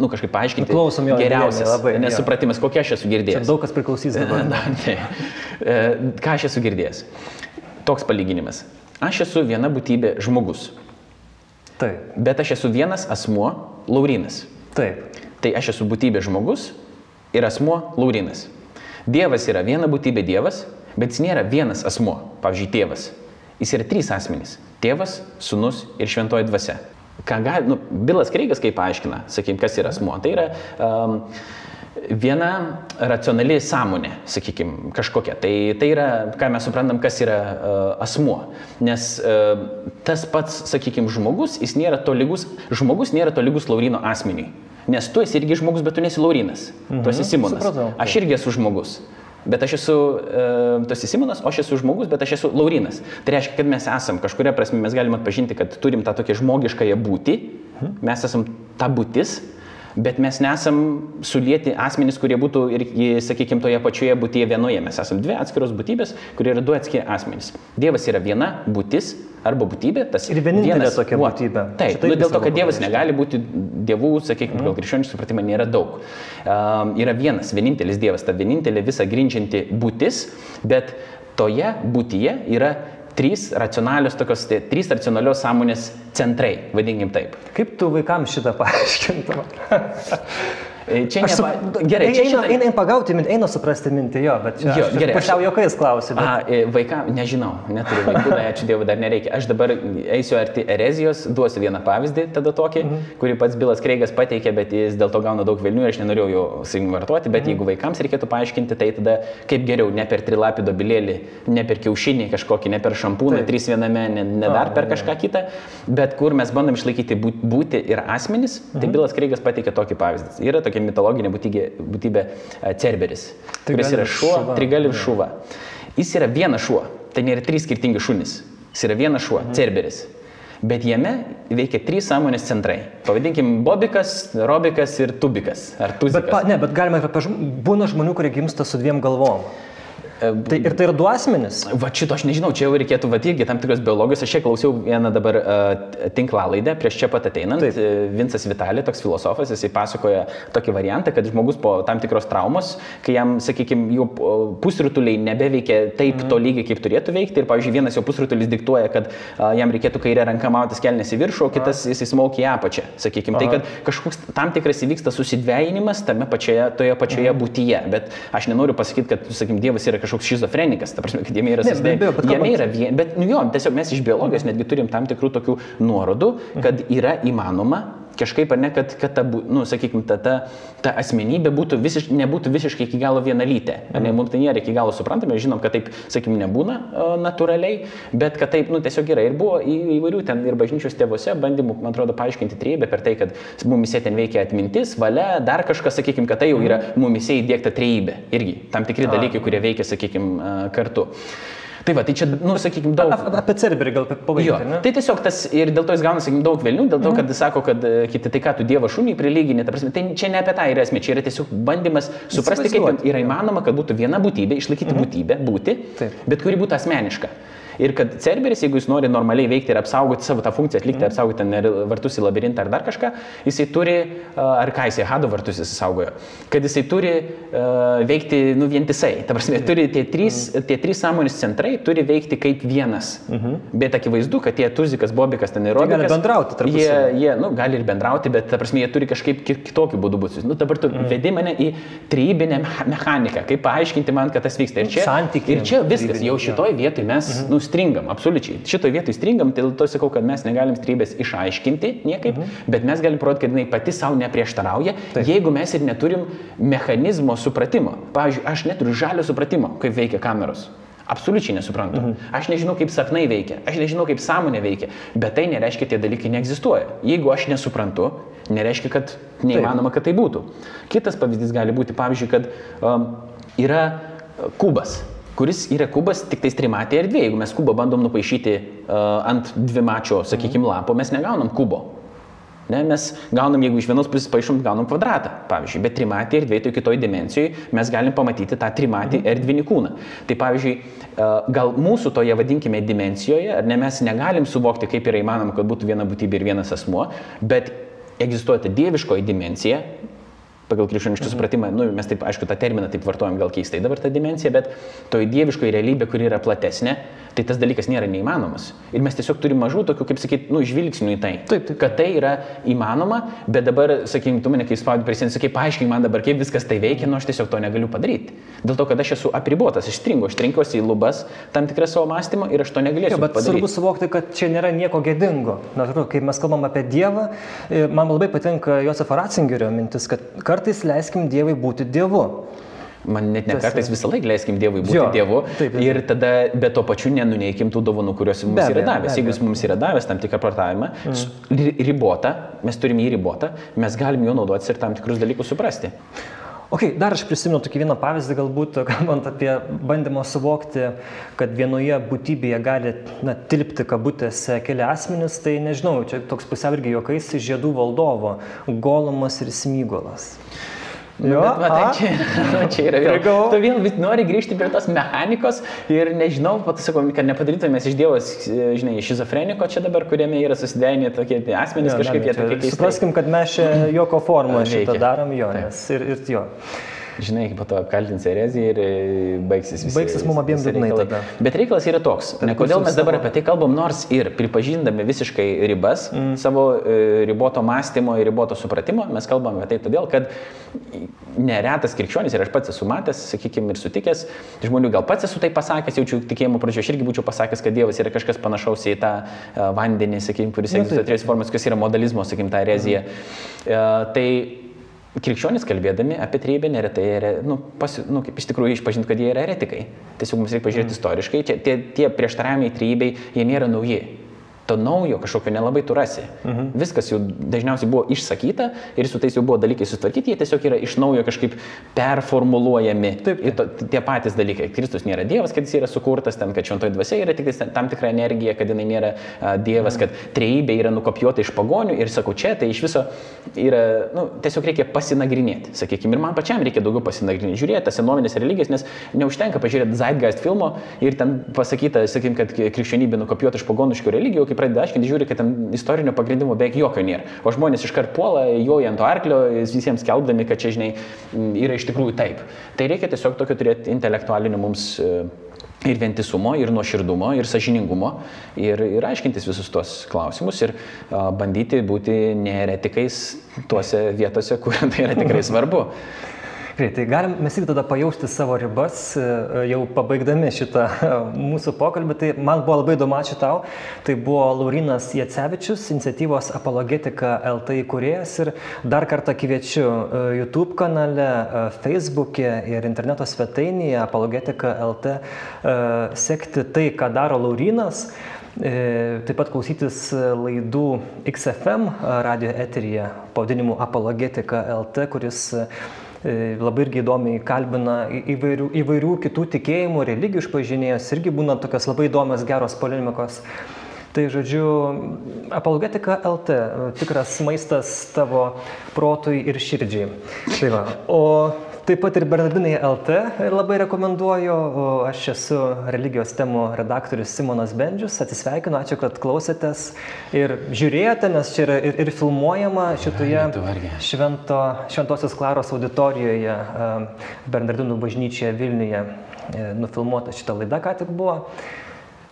nu kažkaip paaiškinti. Klausom jo. Geriausias. Labai, nesupratimas, kokia aš esu girdėjęs. Čia daug kas priklausys dabar. *laughs* Na, tai, e, ką aš esu girdėjęs? Toks palyginimas. Aš esu viena būtybė žmogus. Taip. Bet aš esu vienas asmuo, Laurinas. Taip. Tai aš esu būtybė žmogus ir asmuo Laurinas. Dievas yra viena būtybė Dievas, bet jis nėra vienas asmuo, pavyzdžiui, tėvas. Jis yra trys asmenys - tėvas, sunus ir šventoji dvasia. Ką gali, nu, Bilas Kreigas kaip paaiškina, sakykim, kas yra asmuo. Tai yra um, viena racionali sąmonė, sakykime, kažkokia. Tai, tai yra, ką mes suprantam, kas yra uh, asmuo. Nes uh, tas pats, sakykime, žmogus, jis nėra tolygus, žmogus nėra tolygus Laurino asmeniui. Nes tu esi irgi žmogus, bet tu nesi Laurinas. Mhm. Tu esi Simonas. Supratau. Aš irgi esu žmogus. Bet aš esu, e, tu esi Simonas, o aš esu žmogus, bet aš esu Laurinas. Tai reiškia, kad mes esam, kažkuria prasme mes galime atpažinti, kad turim tą tokią žmogiškąją būtį. Mhm. Mes esam ta būtis, bet mes nesam sulieti asmenys, kurie būtų ir, sakykime, toje pačioje būtyje vienoje. Mes esame dvi atskiros būtybės, kurie yra du atskiri asmenys. Dievas yra viena būtis, arba būtybė, tas ir vienintelė vienas, tokia va, būtybė. Taip, nu, dėl to, kad Dievas negali būti dievų, sakykime, pagal mhm. krikščionišką supratimą nėra daug. Um, yra vienas, vienintelis Dievas, ta vienintelė visą grindžianti būtis, bet toje būtyje yra trys racionalios, tokios, tai, trys racionalios sąmonės centrai, vadinkim taip. Kaip tu vaikams šitą paaiškintum? *laughs* E, čia nepa... su... Gerai, čia eina, eina, eina pagauti, eina suprasti mintį, jo, bet čia jo, gerai, pusiau juokais klausiu. Bet... A, e, vaikam, nežinau, neturiu vaikų, bet ačiū Dievui, dar nereikia. Aš dabar eisiu arti erezijos, duosiu vieną pavyzdį, tada tokį, mhm. kurį pats Bilas Kreigas pateikė, bet jis dėl to gauna daug vilnių ir aš nenorėjau jo vartoti, bet mhm. jeigu vaikams reikėtų paaiškinti, tai tada kaip geriau, ne per trilapį dobilėlį, ne per kiaušinį kažkokį, ne per šampūną, Taip. trys viename, ne, ne dar per kažką kitą, bet kur mes bandom išlaikyti būti ir asmenys, tai mhm. tai Bilas Kreigas pateikė tokį pavyzdį. Yra tokia mitologinė būtybė, būtybė Cerberis, kuris yra šuo, šuva. trigalvis šuva. Jis yra vienas šuo, tai nėra trys skirtingi šunys. Jis yra vienas šuo, mhm. Cerberis. Bet jame veikia trys sąmonės centrai. Pavadinkim Bobikas, Robikas ir Tubikas. Ar Tuzikas. Bet, pa, ne, bet galima, būna žmonių, kurie gimsta su dviem galvom. Tai ir tai yra du asmenys. Va šito aš nežinau, čia jau reikėtų, va irgi tam tikros biologijos. Aš čia klausiau vieną dabar uh, tinklalaidę prieš čia pat ateinant. Taip. Vincas Vitalė, toks filosofas, jisai pasakoja tokį variantą, kad žmogus po tam tikros traumos, kai jam, sakykime, jau pusrutuliai nebeveikia taip mm. to lygiai, kaip turėtų veikti. Ir, pavyzdžiui, vienas jo pusrutulis diktuoja, kad uh, jam reikėtų kairę ranką mautis kelnes į viršų, o kitas A. jisai smaukia į apačią. Sakykime, tai kad kažkoks tam tikras įvyksta susidvėjinimas tame pačioje, toje pačioje mm. būtyje. Bet aš nenoriu pasakyti, kad, sakykime, Dievas yra kažkoks šizofrenikas, ta prasme, kad jame yra susidėję. Jame yra vien, bet, nu jo, tiesiog mes iš biologijos netgi turim tam tikrų tokių nuorodų, kad yra įmanoma kažkaip ar ne, kad, kad ta, nu, sakykime, ta, ta, ta asmenybė būtų visiš, nebūtų visiškai iki galo vienalytė. Ar ne, mums tai nėra iki galo suprantame, žinom, kad taip, sakykime, nebūna o, natūraliai, bet kad taip, nu, tiesiog yra. Ir buvo įvairių ten ir bažnyčios tėvose bandymų, man atrodo, paaiškinti trejybę per tai, kad mumise ten veikia atmintis, valia, dar kažkas, sakykime, kad tai jau yra mumise įdėkta trejybė. Irgi tam tikri dalykai, kurie veikia, sakykime, kartu. Tai va, tai čia, nu, sakykime, daug. A, apie Cerberį gal pabaigti. Tai tiesiog tas ir dėl to jis gauna, sakykime, daug velnių, dėl to, mhm. kad jis sako, kad e, kiti tai ką tu Dievo šunį prilyginė, ta prasme, tai čia ne apie tą yra esmė, čia yra tiesiog bandymas suprasti, kaip yra įmanoma, kad būtų viena būtybė, išlaikyti mhm. būtybę, būti, bet kuri būtų asmeniška. Ir kad Cerberis, jeigu jis nori normaliai veikti ir apsaugoti savo tą funkciją, atlikti, mm. apsaugoti ten vartus į labirintą ar dar kažką, jisai turi, ar ką jisai Hado vartus jisai saugojo, kad jisai turi uh, veikti nu, vientisai. Ta prasme, turi tie trys, mm. tie trys sąmonės centrai turi veikti kaip vienas. Mm -hmm. Bet akivaizdu, kad tie Tuzikas, Bobikas, ten Robikas. Jie gali bendrauti tarpusavį. Jie, jie nu, gali ir bendrauti, bet ta prasme, jie turi kažkaip kitokiu būdu būti. Nu, dabar tu mm. vedi mane į trybinę mechaniką, kaip paaiškinti man, kad tas vyksta. Ir čia, Santykiai. Ir čia viskas, jau šitoj vietoj mes mm -hmm. nu, stringam, absoliučiai. Šitoje vietoje stringam, tai dėl to sakau, kad mes negalim strybės išaiškinti niekaip, mhm. bet mes galim parodyti, kad jinai pati savo neprieštarauja, Taip. jeigu mes ir neturim mechanizmo supratimo. Pavyzdžiui, aš neturiu žalio supratimo, kaip veikia kameros. Absoliučiai nesuprantu. Mhm. Aš nežinau, kaip sapnai veikia, aš nežinau, kaip sąmonė veikia, bet tai nereiškia, tie dalykai neegzistuoja. Jeigu aš nesuprantu, nereiškia, kad neįmanoma, kad tai būtų. Kitas pavyzdys gali būti, pavyzdžiui, kad um, yra kubas kuris yra kubas tik tais trimatėje erdvėje. Jeigu mes kubą bandom nupaišyti uh, ant dvimačio, sakykime, lapo, mes negaunam kubo. Ne, mes gaunam, jeigu iš vienos pusės paaišom, gaunam kvadratą, pavyzdžiui, bet trimatį erdvėje, tai kitoje dimencijoje mes galim pamatyti tą trimatį mhm. erdvinį kūną. Tai pavyzdžiui, gal mūsų toje vadinkime dimencijoje, ar ne mes negalim suvokti, kaip yra įmanoma, kad būtų viena būtybė ir vienas asmuo, bet egzistuoja ta dieviškoji dimencija, pagal krikščionišką mhm. supratimą, nu, mes taip, aišku, tą terminą taip vartojam gal keistai dabar tą dimenciją, bet toji dieviškoji realybė, kuri yra platesnė, tai tas dalykas nėra neįmanomas. Ir mes tiesiog turime mažų tokių, kaip sakyti, nu, žvilgsnių į tai. Taip, taip. Kad tai yra įmanoma, bet dabar, sakykime, tu mane kai spaudi prie sienos, sakai, paaiškink man dabar, kaip viskas tai veikia, nu aš tiesiog to negaliu padaryti. Dėl to, kad aš esu apribotas, aš stringu, aš trenkiuosi į lubas tam tikrą savo mąstymą ir aš to negalėsiu. Jo, bet padaryti. svarbu suvokti, kad čia nėra nieko gėdingo. Na, kai mes kalbam apie Dievą, e, man labai patinka Josefo Ratzingerio mintis, kad kartais leiskim Dievui būti Dievu. Man net ne kartais visą laiką leiskim Dievui būti jo, Dievu taip, taip. ir tada be to pačiu nenuneikim tų dovanų, kuriuos mums be, yra davęs. Be, Jeigu jis mums yra davęs tam tikrą partavimą, mm. ribotą, mes turime jį ribotą, mes galim jo naudotis ir tam tikrus dalykus suprasti. Ok, dar aš prisimenu tokį vieną pavyzdį, galbūt, *laughs* kalbant apie bandymą suvokti, kad vienoje būtybėje gali na, tilpti kabutėse keli asmenys, tai nežinau, čia toks pusiau irgi juokais iš žiedų valdovo - Golomas ir Smygolas. Nu, jo, bet, va, tai čia, *laughs* čia yra vėl. Tu vėl vis nori grįžti prie tos mechanikos ir nežinau, pat sakau, kad nepadarytumės iš Dievos, žinai, šizofreniko čia dabar, kuriame yra susidėjami tokie asmenys jo, kažkaip jie tokie. Supraskim, kad mes čia joko formą šitą darom jo, nes ir, ir jo žinai, po to kaltins ereziją ir e, baigsis viskas. Baigsis mums abiem liūdnai tada. Bet reikalas yra toks, ne, kodėl mes dabar apie tai kalbam, nors ir pripažindami visiškai ribas mm. savo e, riboto mąstymo ir riboto supratimo, mes kalbam apie tai todėl, kad neretas krikščionis ir aš pats esu matęs, sakykime, ir sutikęs, žmonių gal pats esu tai pasakęs, jaučiu tikėjimo pradžioje, aš irgi būčiau pasakęs, kad Dievas yra kažkas panašaus į tą uh, vandenį, sakykime, kuris egzistuoja trijos formas, kas yra modalizmo, sakykime, ta erezija. Mm. Uh, tai krikščionys kalbėdami apie trejybę neretai, yra, nu, pasi, nu, kaip iš tikrųjų išpažinti, kad jie yra eretikai. Tiesiog mums reikia pažiūrėti mm. istoriškai, čia, tie, tie prieštaravimai trejybei, jie nėra nauji. To naujo kažkokio nelabai tu rasi. Mhm. Viskas jau dažniausiai buvo išsakyta ir su tais jau buvo dalykai sutvarkyti, jie tiesiog yra iš naujo kažkaip performuluojami. Taip. Ir to, tie patys dalykai. Kristus nėra Dievas, kad jis yra sukurtas, ten, kad šventoji dvasia yra tik tam tikra energija, kad jinai nėra uh, Dievas, mhm. kad trejybė yra nukopijuota iš pagonių ir sakau, čia tai iš viso yra, nu, tiesiog reikia pasinagrinėti, sakykime, ir man pačiam reikia daugiau pasinagrinėti, žiūrėti tas senovinės religijas, nes neužtenka pažiūrėti Zeitgeist filmo ir ten pasakyta, sakykime, kad krikščionybė nukopijuota iš pagoniškų religijų, kai pradeda aiškinti, žiūri, kad ten istorinio pagrindimo beveik jokio nėra. O žmonės iškart puola, joja ant arklio, visiems kelbdami, kad čia, žinai, yra iš tikrųjų taip. Tai reikia tiesiog tokio turėti intelektualinio mums e, ir vientisumo, ir nuoširdumo, ir sažiningumo, ir, ir aiškintis visus tuos klausimus ir a, bandyti būti neretikais tuose vietose, kur *laughs* tai yra tikrai svarbu. Gerai, tai galim mes irgi tada pajausti savo ribas, e, jau pabaigdami šitą mūsų pokalbį. Tai man buvo labai įdomu, ačiū tau. Tai buvo Laurinas Jacevičius, iniciatyvos Apologetika LT įkūrėjas ir dar kartą kviečiu e, YouTube kanale, e, Facebook'e ir interneto svetainėje Apologetika LT sekti tai, ką daro Laurinas. Taip pat klausytis laidų XFM radio eteryje pavadinimu Apologetika LT, kuris E, labai irgi įdomiai kalbina įvairių, įvairių kitų tikėjimų, religijų išpažinėjus, irgi būna tokios labai įdomios geros polemikos. Tai žodžiu, apologetika LT, tikras maistas tavo protui ir širdžiai. Tai va. O Taip pat ir Bernardinai LT labai rekomenduoju. Aš esu religijos temų redaktorius Simonas Bendžius. Atsisveikinu, ačiū, kad klausėtės ir žiūrėjote, nes čia yra ir, ir filmuojama šitoje švento, Šventosios Klaros auditorijoje Bernardinų bažnyčioje Vilniuje. E, nufilmuota šita laida ką tik buvo.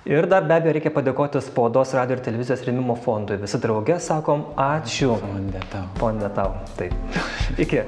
Ir dar be abejo reikia padėkoti Spaudos radio ir televizijos rėmimo fondui. Visi draugė sakom ačiū. Fonde tau. Fonde tau. Taip. Iki.